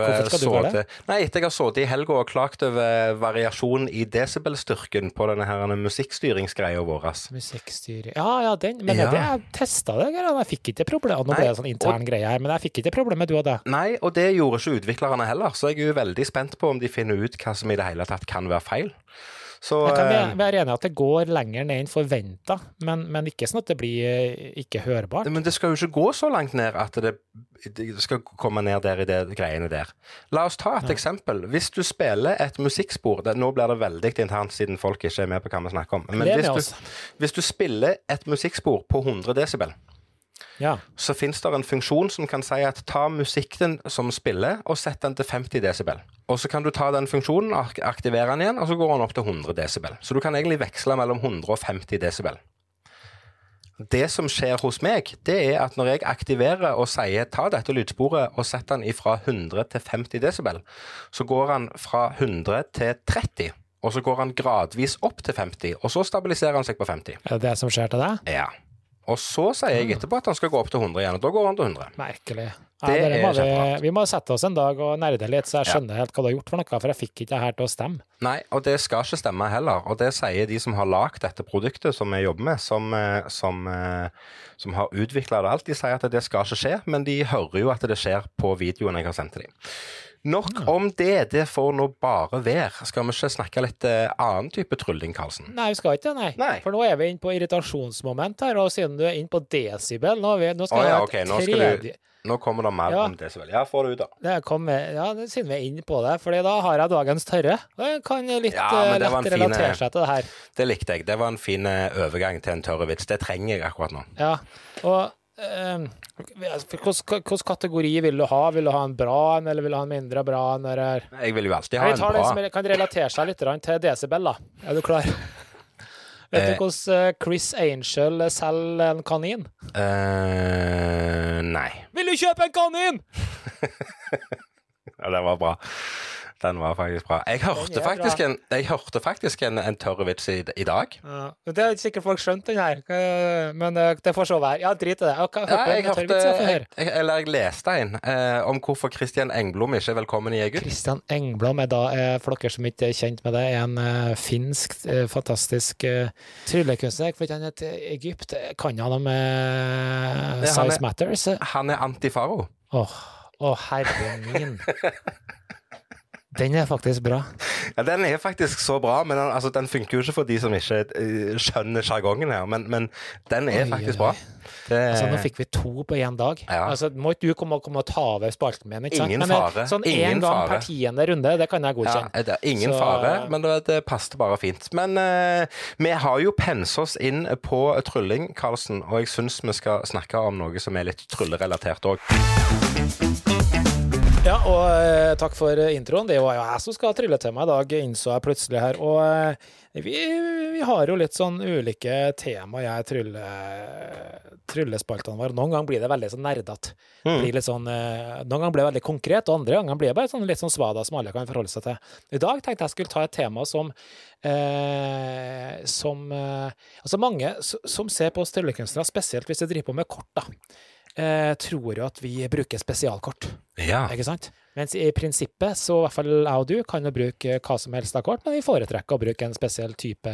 A: sittet i helga og klagt over variasjon i desibelstyrken på denne her musikkstyringsgreia vår.
B: Musikkstyring Ja, ja, den. Men
A: Ja.
B: det, jeg testa det. Jeg fikk ikke problem. Nå ble det sånn intern greie her, men jeg fikk ikke problem med du og det.
A: Nei, og det gjorde ikke utviklerne heller, så jeg er jo veldig spent på om de finner ut hva som i det hele tatt kan være feil. Så
B: Jeg kan
A: eh,
B: være- enig i at det går lenger ned enn forventa, men, men ikke sånn at det blir eh, ikke hørbart.
A: Men det skal jo ikke gå så langt ned at det, det skal komme ned der i det greiene der. La oss ta et eksempel. Hvis du spiller et musikkspor det, Nå blir det veldig internt siden folk ikke er med på hva vi snakker om. Men hvis du, hvis du spiller et musikkspor på 100 desibel,
B: Ja.
A: så finnes det en funksjon som kan si at ta musikken som spiller, og sett den til 50 desibel. Og så kan du ta den funksjonen, ak- aktivere den igjen, og så går den opp til 100 desibel. Så du kan egentlig veksle mellom 100 og 50 desibel. Det som skjer hos meg, det er at når jeg aktiverer og sier ta dette lydsporet og sett den fra 100 til 50 desibel, så går han fra 100 til 30. Og så går han gradvis opp til 50, og så stabiliserer han seg på 50.
B: Er det det som skjer til deg?
A: Ja. Og så sier jeg etterpå at han skal gå opp til 100 igjen, og da går han til 100.
B: Merkelig.
A: Det
B: Ja,
A: er
B: må vi, vi må sette oss en dag og nerde litt, så jeg
A: Ja.
B: skjønner helt hva du har gjort for noe, for jeg fikk ikke det her til å stemme.
A: Nei, og det skal ikke stemme heller. Og det sier de som har lagd dette produktet som vi jobber med, som, eh, som, eh, som har utvikla det alt. De sier at det skal ikke skje, men de hører jo at det skjer på videoen jeg har sendt til dem. Nok om det. Det får nå bare være. Skal vi ikke snakke litt eh, annen type trylling, Karlsen?
B: Nei, vi skal ikke det, nei.
A: Nei.
B: For nå er vi inne på irritasjonsmoment her, og siden du er inne på desibel, nå, er vi, nå skal
A: Å
B: vi
A: ja,
B: ha
A: ok,
B: et
A: nå skal du-
B: tredje
A: Nå kommer det mer
B: Ja.
A: om desibel. Ja, få det ut, da.
B: det kommer, ja, det- siden vi er inne på det, fordi da har jeg dagens tørre. Jeg kan litt
A: Ja, men
B: eh,
A: det var
B: lett
A: en fin,
B: relatere
A: eh,
B: seg til det her.
A: Det likte jeg. Det var en fin eh, overgang til en tørre vits. Det trenger jeg akkurat nå.
B: Ja, og Hvilken kategori vil du ha? Vil du ha en bra en, eller vil du ha en mindre bra en? Eller?
A: Jeg vil jo alltid ha en bra
B: som kan relatere seg litt til desibel, da. Er du klar? Vet
A: Eh.
B: du hvordan eh, Chris Angel selger en kanin?
A: Uh, Nei.
B: Vil du kjøpe en kanin?!
A: Ja, den var bra. Den var faktisk bra. Jeg hørte faktisk
B: bra.
A: en, jeg hørte faktisk en, en tørr vits i, i dag.
B: Ja, det har ikke sikkert folk skjønt, den her, men eh, det får så være. Ja, drit i det. Jeg
A: Ja, jeg hørte,
B: jeg
A: jeg, eller jeg leste en eh, om hvorfor Christian Engblom ikke er velkommen i Egypt.
B: Christian Engblom er da, eh, for dere som ikke er kjent med det, er en eh, finsk, eh, fantastisk tryllekunstner. For han heter Egypt, kan han om uh,
A: han er-
B: Matters?
A: Han er antifaro.
B: åh, herre min. Den er faktisk bra.
A: Ja, den er faktisk så bra, men den, altså, den funker jo ikke for de som ikke uh, skjønner sjargongen her. Men, men, den er
B: Oi,
A: faktisk
B: oi,
A: bra. Det,
B: Altså, nå fikk vi to på én dag.
A: Ja.
B: Altså, må ikke du komme, komme og ta over spalten min? ikke sant?
A: Ingen
B: Men,
A: fare.
B: Sånn én gang per tiende runde, det kan jeg
A: ja,
B: godkjenne.
A: det er ingen
B: Så-
A: fare, men det, det passet bare fint. Men uh, vi har jo pensa oss inn på trylling, Karlsen, og jeg syns vi skal snakke om noe som er litt tryllerelatert òg.
B: Ja, og eh, takk for eh, introen. Det var jo jeg som skal trylle til meg i dag, innså jeg plutselig her. Og eh, vi, vi har jo litt sånn ulike tema, jeg trylle, tryllespaltene våre. Noen ganger blir det veldig sånn nerdete. Mm. Sånn, eh, noen ganger blir det veldig konkret, og andre ganger blir det bare sånn, litt sånn svada som alle kan forholde seg til. I dag tenkte jeg skulle ta et tema som eh, som eh, Altså mange som ser på oss tryllekunstnere, spesielt hvis de driver på med kort, da, eh, tror jo at vi bruker spesialkort.
A: Ja.
B: Ikke sant? Mens i prinsippet, så i hvert fall jeg og du, kan jo bruke hva som helst av kort, men vi foretrekker å bruke en spesiell type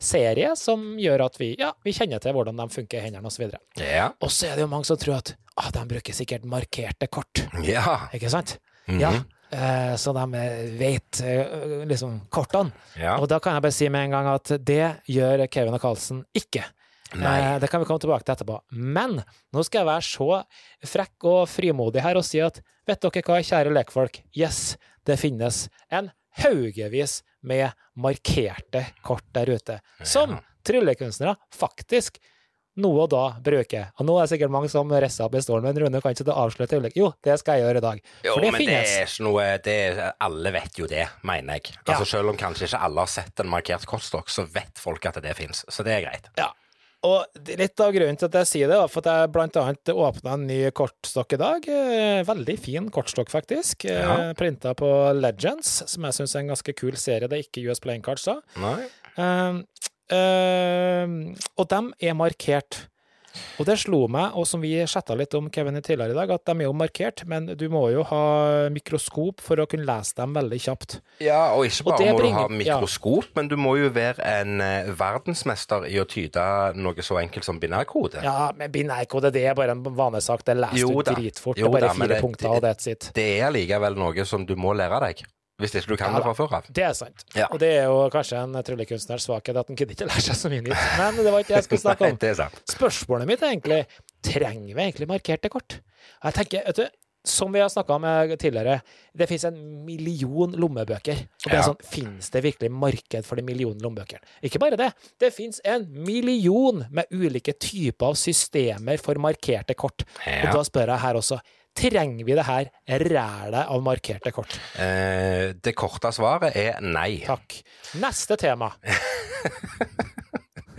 B: serie som gjør at vi, ja, vi kjenner til hvordan de funker i hendene osv.
A: Ja.
B: Og så er det jo mange som tror at ah, de bruker sikkert markerte kort,
A: Ja.
B: ikke sant?
A: Mhm.
B: Ja, eh, så de eh, vet eh, liksom kortene.
A: ja.
B: Og da kan jeg bare si med en gang at det gjør Kevin og Carlsen ikke.
A: Nei.
B: Eh, det kan vi komme tilbake til etterpå. Men nå skal jeg være så frekk og frimodig her og si at vet dere hva, kjære lekfolk? Yes, det finnes en haugevis med markerte kort der ute, som tryllekunstnere faktisk noe og da bruker. Og nå er det sikkert mange som rister opp i stolen, men Rune kan ikke det avsløre tryllet. Jo, det skal jeg gjøre i dag.
A: Jo,
B: For det
A: men det er ikke noe det er, Alle vet jo det, mener jeg. Altså
B: Ja.
A: Selv om kanskje ikke alle har sett en markert kortstokk, så vet folk at det fins. Så det er greit.
B: Ja. Og litt av grunnen til at jeg sier det, er for at jeg annet åpna en ny kortstokk i dag. Eh, Veldig fin kortstokk, faktisk.
A: Ja.
B: Ja. Printa på Legends, som jeg syns er en ganske kul serie. Det er ikke US Playing Cards, da.
A: Nei.
B: Uh, uh, og dem er markert. Og det slo meg, og som vi chatta litt om Kevin tidligere i dag, at de er jo markert, men du må jo ha mikroskop for å kunne lese dem veldig kjapt.
A: Ja, og ikke bare
B: og
A: må du ha mikroskop, men du må jo være en eh, verdensmester i å tyde noe så enkelt som binærkode.
B: Ja, men binærkode, det er bare en vanesak. Det leser
A: Jo
B: du dritfort.
A: Jo
B: det er bare
A: da,
B: fire
A: det-
B: punkter, og that's it.
A: Det er likevel noe som du må lære deg. Hvis ikke du kan
B: Ja
A: det fra før av.
B: Det er sant.
A: Ja.
B: Og det er jo kanskje en tryllekunstners svakhet at han gidder ikke lære seg så mye nytt. Men det var ikke det jeg skulle snakke
A: Nei,
B: om.
A: sant.
B: Spørsmålet mitt er egentlig trenger vi egentlig markerte kort. Jeg tenker, vet du, som vi har snakka om eh, tidligere, det finnes en million lommebøker. Og det er
A: Ja.
B: sånn, Finnes det virkelig marked for de millionene lommebøkene? Ikke bare det, det finnes en million med ulike typer av systemer for markerte kort. Og da spør jeg her også, trenger vi det her rælet av markerte kort?
A: Eh, det korte svaret er nei.
B: Takk. Neste tema.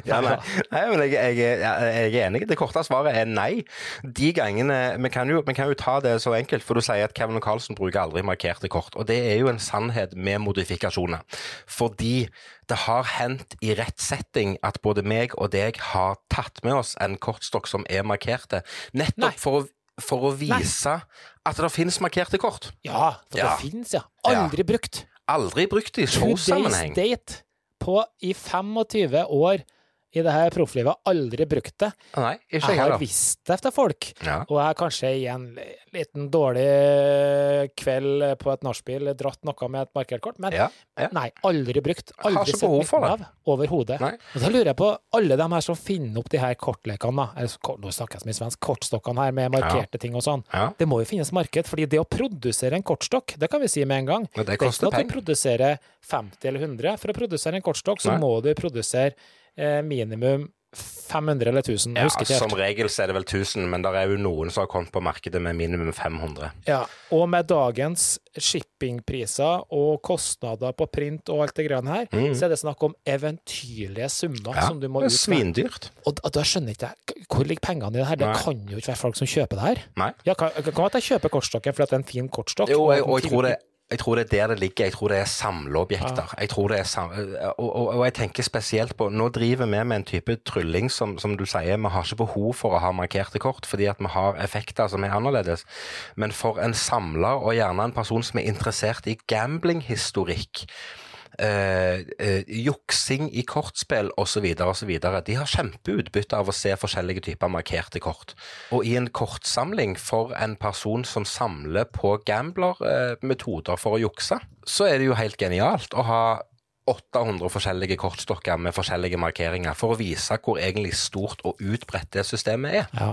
A: Ja, nei. nei, men jeg, jeg, jeg, er enig. Det korte svaret er nei. De gangene Vi kan jo, vi kan jo ta det så enkelt, for du sier at Kevin Carlsen bruker aldri markerte kort. Og det er jo en sannhet med modifikasjoner. Fordi det har hendt i rett setting at både meg og deg har tatt med oss en kortstokk som er markerte,
B: Nei.
A: nettopp for å for å vise at det finnes markerte kort.
B: Ja, for
A: Ja.
B: det finnes, ja. Aldri brukt.
A: Aldri brukt i
B: Today's
A: showsammenheng.
B: date på i 25 år i det her profflivet, aldri brukt det.
A: Nei, ikke
B: Jeg har visst det til folk.
A: Ja.
B: Og jeg har kanskje i en liten dårlig kveld på et nachspiel dratt noe med et markerkort, men
A: Ja, ja.
B: nei, aldri brukt. Aldri sett nytten av overhodet. Og da lurer jeg på alle de her som finner opp de her kortlekene, nå snakker jeg så mye svensk, kortstokkene her med markerte ting og sånn. Det må jo finnes marked, fordi det å produsere en kortstokk, det kan vi si med en gang.
A: Men det
B: er ikke
A: koster
B: sånn at du produserer 50 eller 100. For å produsere en kortstokk, så
A: Nei.
B: må du produsere eh, minimum 500 eller 1000. Jeg
A: Ja,
B: husker ikke
A: som regel så er det vel 1000, men det er jo noen som har kommet på markedet med minimum 500.
B: Ja, og med dagens shippingpriser og kostnader på print og alt det greiene her,
A: Mm.
B: så er det snakk om eventyrlige summer
A: Ja,
B: som du må ut med.
A: svindyrt.
B: Og da, skjønner ikke jeg Hvor ligger pengene i det her? Det
A: Nei.
B: kan jo ikke være folk som kjøper det her.
A: Nei.
B: Ja, kan, kan at jeg kjøper kortstokken fordi det er en fin kortstokk?
A: Jo,
B: og
A: jeg,
B: at
A: og jeg tror, det, jeg tror det er der det ligger. Jeg tror det er samleobjekter. Jeg tror det er sam og, og, og jeg tenker spesielt på Nå driver vi med en type trylling som, som du sier, vi har ikke behov for å ha markerte kort, fordi at vi har effekter som er annerledes. Men for en samler, og gjerne en person som er interessert i gamblinghistorikk, eh, eh, juksing i kortspill osv., osv. De har kjempeutbytte av å se forskjellige typer markerte kort. Og i en kortsamling for en person som samler på gamblermetoder for å jukse, så er det jo helt genialt å ha 800 forskjellige kortstokker med forskjellige markeringer for å vise hvor egentlig stort og utbredt det systemet er.
B: Ja.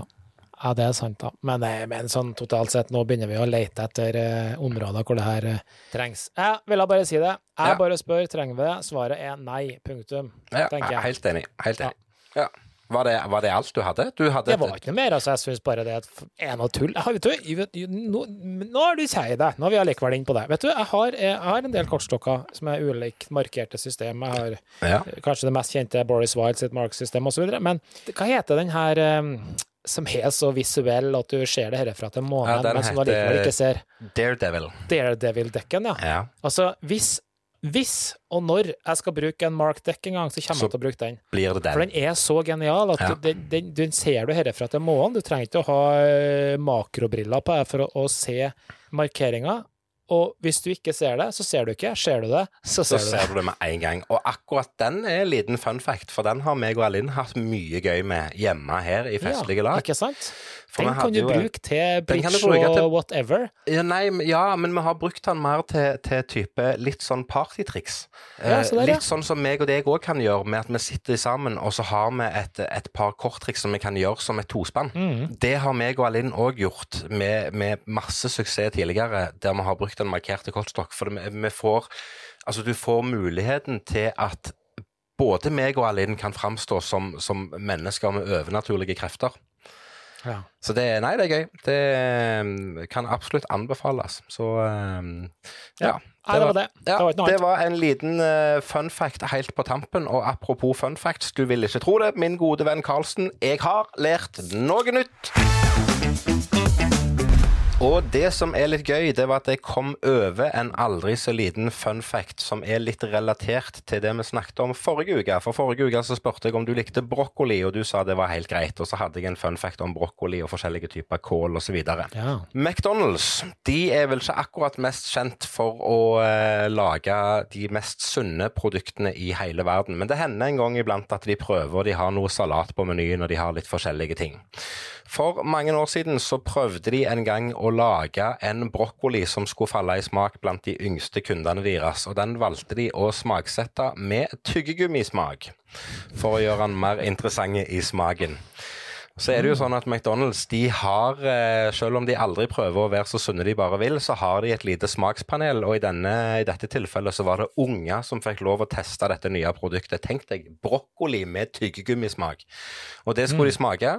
B: Ja, det er sant, da. Men, eh, men sånn totalt sett, nå begynner vi å lete etter uh, områder hvor det her uh, trengs. Jeg ville bare si det. Jeg
A: Ja.
B: bare spør, trenger vi det? Svaret er nei. Punktum.
A: Ja,
B: tenker jeg.
A: helt enig. Helt enig. Ja. Var, det, var det alt du hadde? Du hadde
B: Det var ikke noe mer, altså. Jeg syns bare det er noe tull. Har, vet du, nå, nå har du sier deg. Nå er vi allikevel inne på det. Vet du, jeg har, jeg har en del kortstokker som er ulikt markerte system. Jeg har
A: ja.
B: kanskje det mest kjente er Boris Wilde sitt marksystem osv. Men hva heter den her eh, som er så visuell at du ser det herfra til månen,
A: Ja,
B: men som du allikevel ikke ser?
A: Daredevil.
B: Daredevil-dekken, ja.
A: Ja.
B: Altså, hvis, hvis og når jeg skal bruke en Mark Deck en gang, så kommer
A: Så
B: jeg til å bruke den.
A: Blir det
B: For
A: den?
B: den er så genial at
A: Ja.
B: du, den, den, den ser du herfra til månen. Du trenger ikke å ha eh, makrobriller på for å, å se markeringa. Og hvis du ikke ser det, så ser du ikke. Ser du det, så
A: Så
B: ser du det.
A: ser du det med en gang. Og akkurat den er en liten fun fact, for den har meg og Alin hatt mye gøy med hjemme her i festlige
B: Ja,
A: lag.
B: ikke sant? Den kan du bruke til bridge
A: bruke til-
B: og whatever.
A: Ja, nei, ja, men vi har brukt den mer til, til type litt sånn partytriks.
B: Ja,
A: Eh,
B: så
A: litt sånn som meg og deg òg kan gjøre, med at vi sitter sammen, og så har vi et, et par korttriks som vi kan gjøre som et tospann.
B: Mm.
A: Det har meg og Alinn òg gjort, med, med masse suksess tidligere, der vi har brukt den markerte kortstokk. For vi får Altså, du får muligheten til at både meg og Alinn kan framstå som, som mennesker med overnaturlige krefter.
B: Ja.
A: Så det, nei, det er gøy. Det um, kan absolutt anbefales. Så um, ja.
B: Det var det.
A: Ja,
B: det var
A: en liten uh, fun fact helt på tampen. Og apropos fun facts, du vil ikke tro det, min gode venn Karlsen, jeg har lært noe nytt. Og det som er litt gøy, det var at jeg kom over en aldri så liten fun fact som er litt relatert til det vi snakket om forrige uke. For forrige uke så spurte jeg om du likte brokkoli, og du sa det var helt greit. Og så hadde jeg en fun fact om brokkoli og forskjellige typer kål osv.
B: Ja.
A: McDonald's de er vel ikke akkurat mest kjent for å eh, lage de mest sunne produktene i hele verden, men det hender en gang iblant at de prøver, og de har noe salat på menyen, og de har litt forskjellige ting. For mange år siden så prøvde de en gang å lage en brokkoli som skulle falle i smak blant de yngste kundene deres, og den valgte de å smaksette med tyggegummismak for å gjøre den mer interessant i smaken. Så er det jo sånn at McDonald's, de har, eh, selv om de aldri prøver å være så sunne de bare vil, så har de et lite smakspanel, og i, denne, i dette tilfellet så var det unger som fikk lov å teste dette nye produktet. Tenk deg, brokkoli med tyggegummismak. Og det skulle de smake,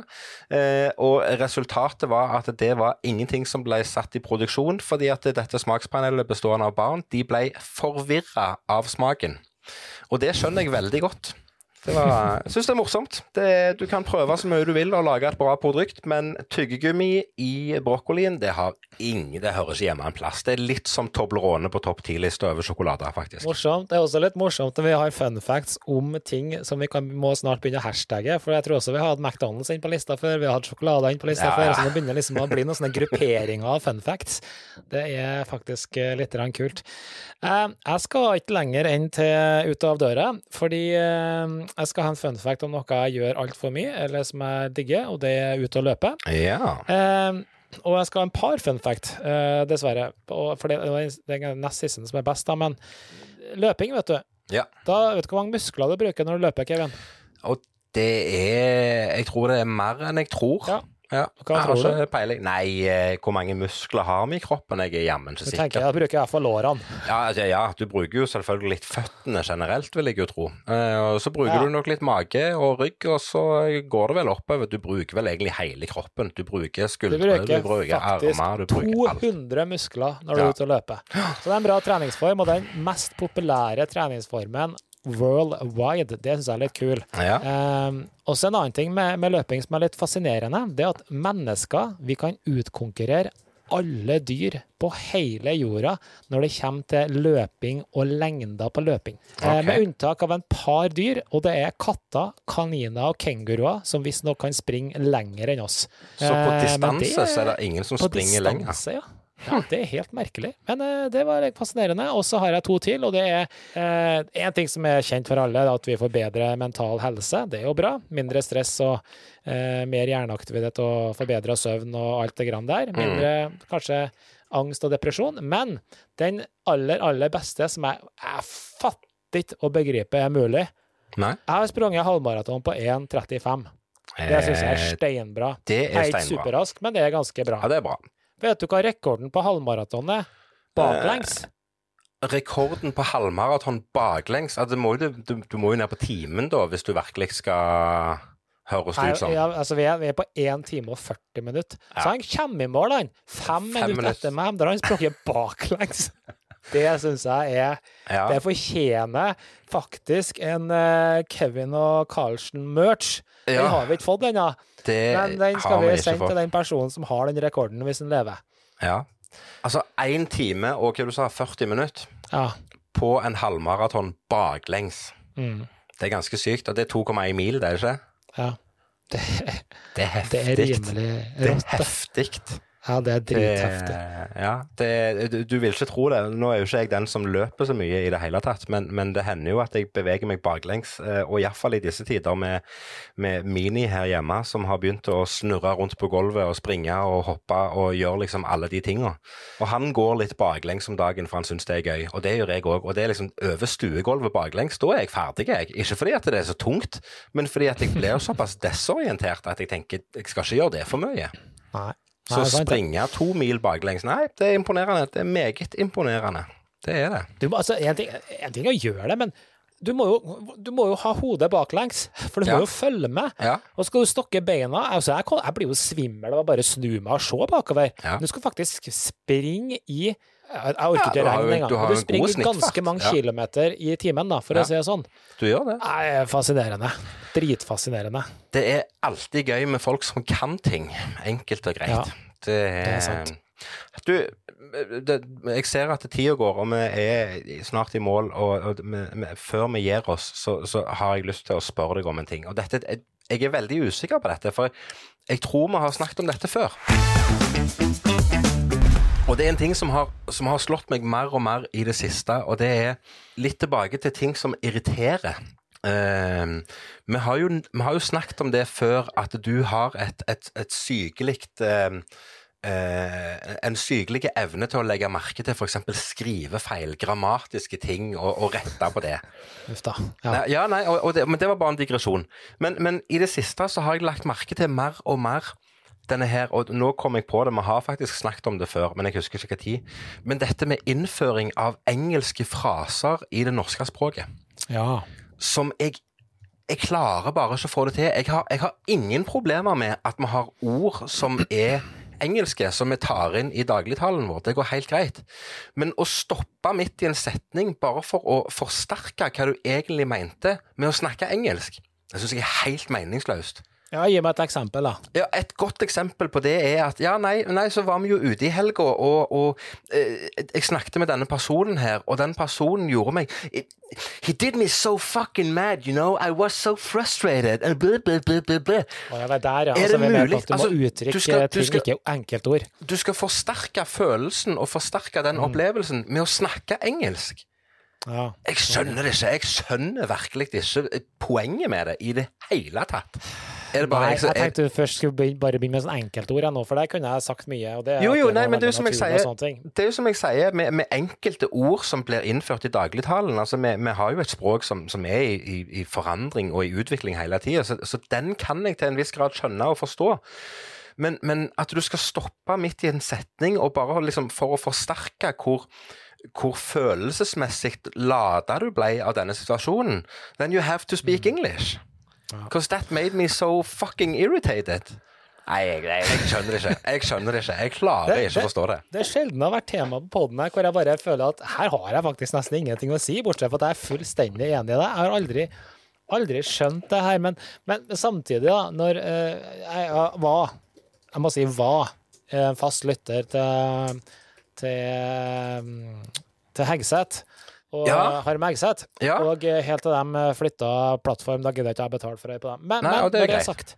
A: eh, og resultatet var at det var ingenting som ble satt i produksjon, fordi at dette smakspanelet bestående av barn, de ble forvirra av smaken. Og det skjønner jeg veldig godt. Det var, jeg syns det er morsomt. Det, du kan prøve så mye du vil å lage et bra produkt, men tyggegummi i brokkolien, det har ingen Det høres hjemme en plass. Det er litt som Toblerone på topp 10-lista over sjokolade, faktisk.
B: Morsomt. Det er også litt morsomt når vi har fun facts om ting som vi kan, må snart begynne å hashtagge. For jeg tror også vi har hatt McDonald's inn på lista før, vi har hatt sjokolade inn på lista
A: Ja,
B: før. Så det begynner liksom å bli noen sånne grupperinger av fun facts. Det er faktisk eh, litt kult. Eh, Jeg skal ikke lenger enn til ut av døra, fordi eh, jeg skal ha en fun fact om noe jeg gjør altfor mye, eller som jeg digger, og det er ute og løpe.
A: Ja.
B: Eh, og jeg skal ha en par fun fact, eh, dessverre. Og for det, det er nest siste som er best, da. Men løping, vet du.
A: Ja.
B: Da vet du hvor mange muskler du bruker når du løper, Kevin?
A: Og det er Jeg tror det er mer enn jeg tror.
B: Ja.
A: Ja.
B: Hva
A: jeg har ikke peiling. Nei, eh, hvor mange muskler har vi i kroppen? Jeg er jammen ikke
B: Så
A: sikker.
B: tenker jeg, bruker iallfall lårene.
A: Ja, altså, ja, du bruker jo selvfølgelig litt føttene generelt, vil jeg jo tro. Eh, og så bruker
B: Ja.
A: du nok litt mage og rygg, og så går det vel oppover. Du bruker vel egentlig hele kroppen. Du bruker skuldre, du bruker,
B: bruker
A: armer, du bruker alt.
B: 200 muskler når du er ute og løper. Så det er en bra treningsform, og den mest populære treningsformen worldwide. Det syns jeg er litt kul.
A: Ja.
B: Um, også en annen ting med, med løping som er litt fascinerende, det er at mennesker vi kan utkonkurrere alle dyr på hele jorda når det kommer til løping og lengder på løping. Eh, med unntak av en par dyr, og det er katter, kaniner og kenguruer, som visstnok kan springe lenger enn oss.
A: Så på
B: Eh, men
A: distanse
B: det-
A: så er det ingen som springer lenger.
B: distanse, ja. Ja, det er helt merkelig. Men uh, det var fascinerende. Og så har jeg to til, og det er én ting som er kjent for alle, at vi får bedre mental helse. Det er jo bra. Mindre stress og uh, mer hjerneaktivitet og forbedra søvn og alt det grann der. Mindre kanskje angst og depresjon. Men den aller, aller beste som jeg, jeg fatter ikke å begripe er mulig
A: Nei.
B: Jeg har sprunget halvmaraton på 1,35. Det syns jeg er
A: Eh,
B: steinbra.
A: Det
B: Jeg
A: er
B: er ikke superrask, men det er ganske bra.
A: Ja, det er bra.
B: Vet du hva rekorden på halvmaraton er? Baklengs.
A: Rekorden på halvmaraton baklengs altså, det må jo, du, du må jo ned på timen, da, hvis du virkelig skal høres
B: Nei,
A: ut som
B: ja, altså, vi, er, vi er på 1 time og 40 minutter.
A: Ja.
B: Så han kommer i mål, han. Fem, minutter
A: minutter.
B: etter meg. Da har han sprunget baklengs. Det syns jeg er
A: ja.
B: Det fortjener faktisk en eh, Kevin og Carlsen-merch. Den har vi ikke fått ennå, men den skal vi sende til den personen som har den rekorden, hvis den lever.
A: Ja. Altså én time og hva du sa, 40 minutter
B: Ja.
A: på en halvmaraton baklengs.
B: Mm.
A: Det er ganske sykt. Og det er 2,1 mil, det er det ikke?
B: ja. Det,
A: Det er
B: det er
A: heftig.
B: rimelig
A: Det er heftig.
B: Ja, det er dritheftig.
A: ja, det, du, du vil ikke tro det. Nå er jo ikke jeg den som løper så mye i det hele tatt, men, men det hender jo at jeg beveger meg baklengs. eh, Og iallfall i disse tider med, med Mini her hjemme, som har begynt å snurre rundt på gulvet og springe og hoppe og gjøre liksom alle de tinga. Og han går litt baklengs om dagen, for han syns det er gøy. Og det gjør jeg òg. Og det er liksom over stuegulvet baklengs. Da er jeg ferdig, jeg. Ikke fordi at det er så tungt, men fordi at jeg blir såpass desorientert at jeg tenker jeg skal ikke gjøre det for mye.
B: Nei.
A: Så
B: Nei, sant det.
A: springe to mil baklengs, nei, det er imponerende. Det er meget imponerende. Det er det.
B: Du altså, en, ting, en ting er å gjøre det, men du må jo, du må jo ha hodet baklengs, for du
A: Ja.
B: må jo følge med.
A: Ja.
B: Og skal du stokke beina altså jeg, jeg blir jo svimmel av å bare snu meg og se bakover.
A: Ja.
B: Du skal faktisk springe i Jeg, jeg orker ikke
A: ja,
B: regne engang.
A: du
B: Du springer
A: snitt,
B: ganske mange
A: ja.
B: kilometer i timen, da, for
A: Ja.
B: å si det sånn.
A: Du gjør det.
B: Nei, er fascinerende. Dritfascinerende.
A: Det er alltid gøy med folk som kan ting. Enkelt og greit.
B: Ja,
A: det, er,
B: er sant.
A: Du, det, jeg ser at tida går, og vi er snart i mål. Og, og vi, vi, før vi gir oss, så, så har jeg lyst til å spørre deg om en ting. Og dette, jeg, jeg er veldig usikker på dette, for jeg tror vi har snakket om dette før. Og det er en ting som har, som har slått meg mer og mer i det siste, og det er litt tilbake til ting som irriterer. Uh, vi, har jo, vi har jo snakket om det før, at du har et, et, et sykelig uh, Uh, En sykelig evne til å legge merke til f.eks. skrivefeil, grammatiske ting, og, og rette på det.
B: Uff da. Ja.
A: Nei, ja, nei, og, og det, men det var bare en digresjon. Men, men i det siste så har jeg lagt merke til mer og mer denne her, og nå kom jeg på det, vi har faktisk snakket om det før, men jeg husker ikke hva tid. Men dette med innføring av engelske fraser i det norske språket,
B: ja.
A: som jeg jeg klarer bare ikke å få det til. Jeg har, jeg har ingen problemer med at vi har ord som er engelske, som vi tar inn i dagligtalen vår. Det går helt greit. Men å stoppe midt i en setning bare for å forsterke hva du egentlig mente med å snakke engelsk, det syns jeg er helt meningsløst.
B: Ja, gi meg et eksempel, da.
A: Ja, Et godt eksempel på det er at ja, nei, nei så var vi jo ute i helga, og, og eh, jeg snakket med denne personen her, og den personen gjorde meg it, He did me so fucking mad, you know. I was so frustrated. And blah, blah, blah, blah, blah.
B: Ja, det er der, ja.
A: Er
B: Altså,
A: det
B: med
A: mulig?
B: at du må
A: uttrykke du skal- du
B: ting, ikke enkeltord.
A: Du skal forsterke følelsen og forsterke den opplevelsen med å snakke engelsk.
B: Ja.
A: Jeg skjønner det ikke. Jeg skjønner virkelig ikke poenget med det i det hele tatt. Er det bare
B: Nei,
A: jeg
B: jeg
A: er
B: tenkte du først skulle begynne, bare begynne med sånn enkeltord jeg nå, for der kunne jeg sagt mye.
A: Jo, jo, nei, men det er jo som jeg sier- Det er jo som jeg sier, med, med enkelte ord som blir innført i dagligtalen. altså Vi, vi har jo et språk som, som er i, i, i forandring og i utvikling hele tida, så, så den kan jeg til en viss grad skjønne og forstå. Men, men at du skal stoppe midt i en setning og bare liksom for å forsterke hvor hvor følelsesmessig lada du ble av denne situasjonen, then you have to speak English. Because that made me so fucking irritated. Nei, jeg, jeg, jeg skjønner ikke. Jeg skjønner ikke. Jeg klarer
B: Det-
A: ikke å forstå det.
B: Det er sjelden det har vært tema på poden her hvor jeg bare føler at her har jeg faktisk nesten ingenting å si, bortsett fra at jeg er fullstendig enig i det. Jeg har aldri, aldri skjønt det her, men, men samtidig, da, når uh, jeg var Jeg må si var eh, fast lytter til til, til Hegseth. Og
A: Ja.
B: Harm Egseth.
A: Ja.
B: Og eh, helt til de flytta plattform, da gidder jeg ikke jeg betale for det på dem. Men,
A: Nei,
B: men
A: det er
B: det er sagt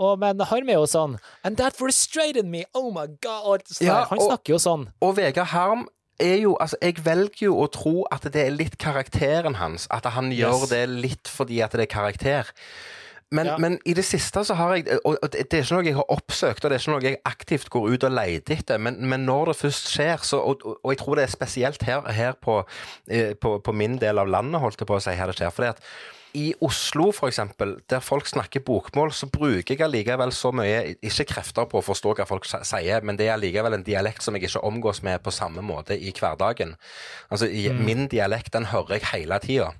B: og, men Harm er jo sånn And that frustrated me! Oh my god!
A: Ja,
B: han
A: og-
B: snakker jo sånn.
A: Og Vegard Harm er jo Altså, jeg velger jo å tro at det er litt karakteren hans. At han gjør
B: Yes.
A: det litt fordi at det er karakter. Men,
B: Ja.
A: men i det siste så har jeg Og det er ikke noe jeg har oppsøkt, og det er ikke noe jeg aktivt går ut og leter etter, men, men når det først skjer, så og, og- jeg tror det er spesielt her, her på, eh, på, på min del av landet, holdt jeg på å si, her det skjer. fordi at i Oslo, eksempel, der folk snakker bokmål, så bruker jeg allikevel så mye Ikke krefter på å forstå hva folk sier, men det er allikevel en dialekt som jeg ikke omgås med på samme måte i hverdagen. Altså, mm. Min dialekt, den hører jeg hele tida.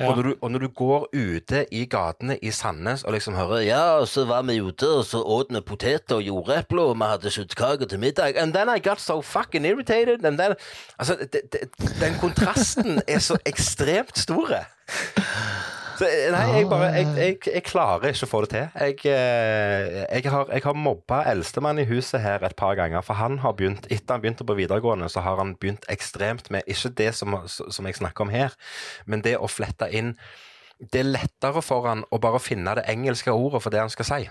B: Ja.
A: Og, når du, og når du går ute i gatene i Sandnes og liksom hører Ja, og så var vi ute, og så åt vi poteter og jordepler, og vi hadde kjøttkaker til middag And then I got so fucking irritated. And then, altså, de, de, den kontrasten er så ekstremt store. Så, nei, jeg bare jeg, jeg, jeg klarer ikke å få det til. Jeg, eh, jeg, har, jeg har mobba eldstemann i huset her et par ganger, for han har begynt, etter han begynte på videregående, så har han begynt ekstremt med Ikke det som, som jeg snakker om her, men det å flette inn Det er lettere for han å bare finne det engelske ordet for det han skal si.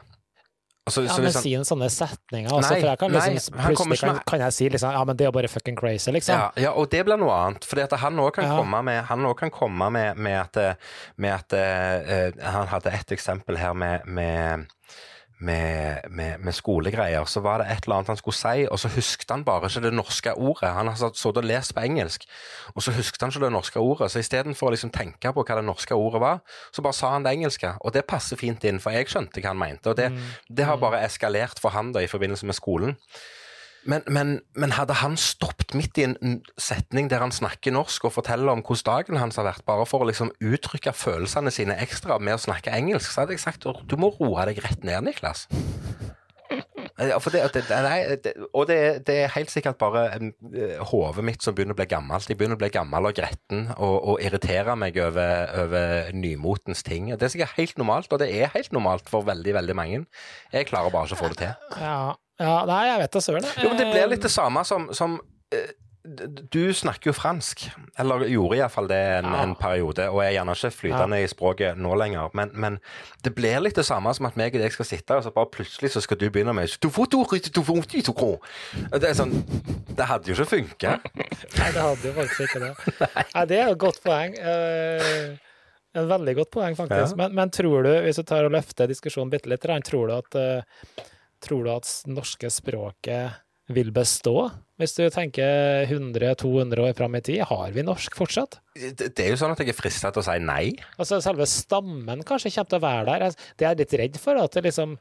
A: Altså,
B: Ja, men si en sånne setninger, altså,
A: Nei,
B: for jeg kan liksom,
A: nei,
B: plutselig kan, kan jeg si liksom Ja, men det er bare fucking crazy, liksom.
A: Ja, ja, og det blir noe annet. At han òg kan,
B: Ja.
A: komme med, han kan komme med, med at, eh, med at uh, Han hadde et eksempel her med, med med, med, med skolegreier, så var det et eller annet han skulle si, og så husket han bare ikke det norske ordet. Han har sittet og lest på engelsk, og så husket han ikke det norske ordet. Så istedenfor å liksom tenke på hva det norske ordet var, så bare sa han det engelske. Og det passer fint inn, for jeg skjønte hva han mente. Og det, det har bare eskalert for han da i forbindelse med skolen. Men, men, men hadde han stoppet midt i en setning der han snakker norsk og forteller om hvordan dagen hans har vært, bare for å liksom uttrykke følelsene sine ekstra med å snakke engelsk, så hadde jeg sagt du må roe deg rett ned, Niklas. For det, det, nei, det, og det, det er helt sikkert bare eh, hodet mitt som begynner å bli gammelt. Jeg begynner å bli gammel og gretten og, og irritere meg over, over nymotens ting. Det er sikkert helt normalt, og det er helt normalt for veldig, veldig mange. Jeg klarer bare ikke å få det til.
B: Ja, ja, nei, jeg vet da søren.
A: Jo, men Det blir litt det samme som, som eh, Du snakker jo fransk, eller gjorde iallfall det en,
B: Ja.
A: en periode, og er gjerne ikke flytende i språket nå lenger. Men, men det blir litt det samme som at meg og deg skal sitte, og så bare plutselig så skal du begynne med. Det er sånn Det hadde jo ikke funka.
B: Nei, det hadde jo faktisk ikke det. Nei, det er jo et godt poeng. Uh, En veldig godt poeng, faktisk.
A: Ja.
B: Men, men tror du, hvis du tar og løfter diskusjonen bitte litt, tror du at eh, Tror du at norske språket vil bestå? Hvis du tenker 100-200 år fram i tid, har vi norsk fortsatt?
A: Det, det er jo sånn at jeg er frista til å si nei.
B: Altså Selve stammen kanskje kommer til å være der. Det er jeg litt redd for, at, det liksom,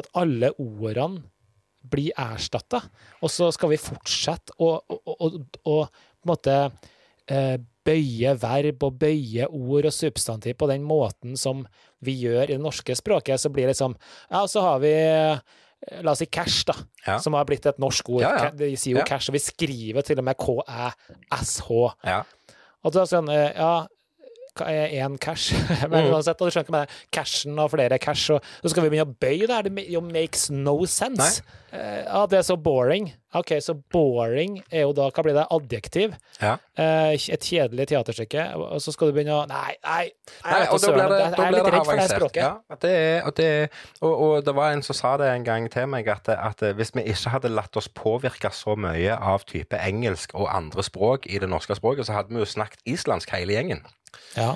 B: at alle ordene blir erstatta. Og så skal vi fortsette å, å, å, å, på en måte eh, bøye verb og bøye ord og substantiv på den måten som vi gjør i det norske språket. Så blir det liksom Ja, så har vi La oss si cash, da,
A: Ja.
B: som har blitt et norsk ord.
A: Ja, ja.
B: De sier jo cash, og vi skriver til og med K-æ-s-h.
A: Ja.
B: Og da sånn, eh, ja, er én cash? Men
A: Mm.
B: uansett, og du skjønner ikke med det. cashen og flere cash, og så skal vi begynne å bøye det her. Det makes no sense. Eh, ja, det er så boring. OK, så boring er jo da, hva blir det, adjektiv?
A: ja.
B: Eh, et kjedelig teaterstykke, og så skal du begynne å Nei, nei,
A: Nei, og
B: da
A: blir det,
B: jeg er litt redd for det språket.
A: Ja, det er, og, det er, og, og det var en som sa det en gang til meg, at, at hvis vi ikke hadde latt oss påvirke så mye av type engelsk og andre språk i det norske språket, så hadde vi jo snakket islandsk hele gjengen.
B: Ja.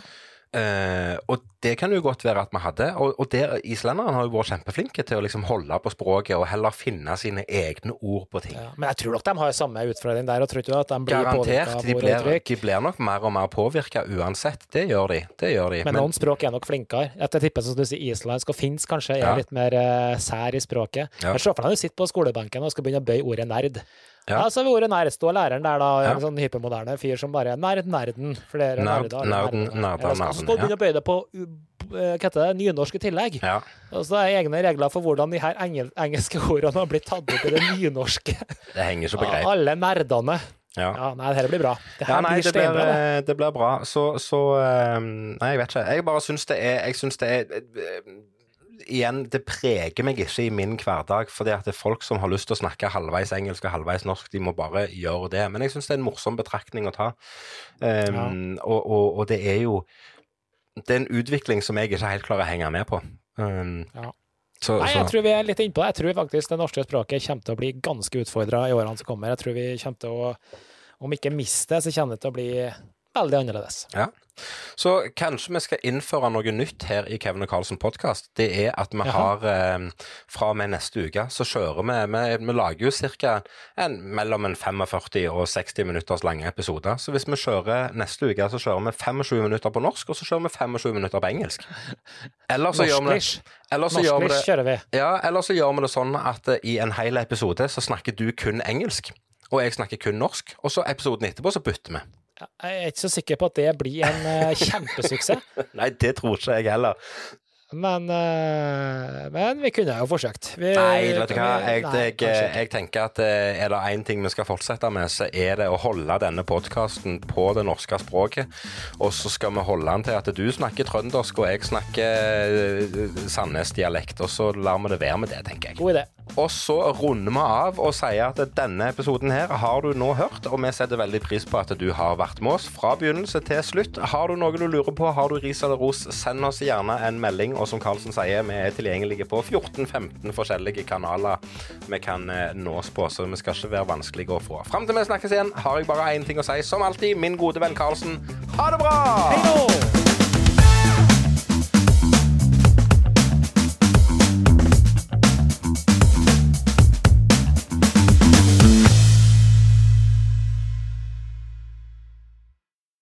A: Uh, og det kan jo godt være at vi hadde. Og, og der, islenderne har jo vært kjempeflinke til å liksom holde på språket og heller finne sine egne ord på ting.
B: Ja. Men jeg tror nok de har samme utfordring der, og tror du at de blir
A: Garantert.
B: av
A: De blir, de blir nok mer og mer påvirka uansett. Det gjør de. Det gjør de.
B: Men, noen språk er nok flinkere. Jeg tipper som du sier, islandsk og finsk kanskje er
A: Ja.
B: litt mer uh, sær i språket.
A: Ja.
B: Men se for deg du sitter på skolebenken og skal begynne å bøye ordet nerd. Ja.
A: Ja.
B: så har vi ordet nerd. Står læreren der, da,
A: Ja.
B: en sånn hypermoderne fyr som bare Nerd, nerden. Flere
A: Nerd,
B: nerder,
A: Nerden, nerden,
B: Ja, så- begynner
A: nerden,
B: å bøye det på uh, hva heter det, nynorsk i tillegg.
A: ja.
B: Og så er egne regler for hvordan de her engel, engelske ordene har blitt tatt opp i det nynorske.
A: Det henger så på greip.
B: Ja, alle nerdene.
A: Ja.
B: Ja, nei, dette blir bra. Dette
A: Ja, nei,
B: blir
A: det blir,
B: det.
A: eh, det blir bra. Så, så eh, Nei, jeg vet ikke. Jeg bare syns det er Jeg syns det er eh, Igjen, det preger meg ikke i min hverdag, fordi at det er folk som har lyst til å snakke halvveis engelsk og halvveis norsk, de må bare gjøre det. Men jeg syns det er en morsom betraktning å ta. Um, og, og, og det er jo Det er en utvikling som jeg ikke helt klarer å henge med på. Um,
B: Ja.
A: så,
B: Nei, jeg tror vi er litt innpå det. Jeg tror faktisk det norske språket kommer til å bli ganske utfordra i årene som kommer. Jeg tror vi kommer til å, om ikke miste så kommer det til å bli veldig annerledes.
A: Ja. Så kanskje vi skal innføre noe nytt her i Kevin og Carlsen podkast. Det er at vi
B: Jaha.
A: har eh, Fra og med neste uke så kjører vi Vi, vi lager jo ca. mellom en 45 og 60 minutters lange episoder. Så hvis vi kjører neste uke, så kjører vi 25 minutter på norsk, og så kjører vi 25 minutter på engelsk. Eller så gjør vi det eller så gjør vi det,
B: kjører vi.
A: ja, eller så gjør vi det sånn at eh, i en hel episode så snakker du kun engelsk, og jeg snakker kun norsk, og så episoden etterpå så bytter vi.
B: Jeg er ikke så sikker på at det blir en eh, kjempesuksess,
A: Nei, det tror ikke jeg heller.
B: men, eh, men vi kunne jo forsøkt. Vi,
A: Nei, vet du hva. Jeg,
B: nei,
A: jeg, jeg tenker at eh, er det én ting vi skal fortsette med, så er det å holde denne podkasten på det norske språket. Og så skal vi holde den til at du snakker trøndersk, og jeg snakker eh, Sandnes-dialekt. Og så lar vi det være med det, tenker jeg.
B: God idé.
A: Og så runder vi av og sier at denne episoden her har du nå hørt, og vi setter veldig pris på at du har vært med oss fra begynnelse til slutt. Har du noe du lurer på, har du ris eller ros, send oss gjerne en melding. Og som Karlsen sier, vi er tilgjengelige på 14-15 forskjellige kanaler vi kan eh, nås på, så vi skal ikke være vanskelige å få. Fram til vi snakkes igjen, har jeg bare én ting å si. Som alltid, min gode venn Karlsen, ha det bra!
B: Hei nå!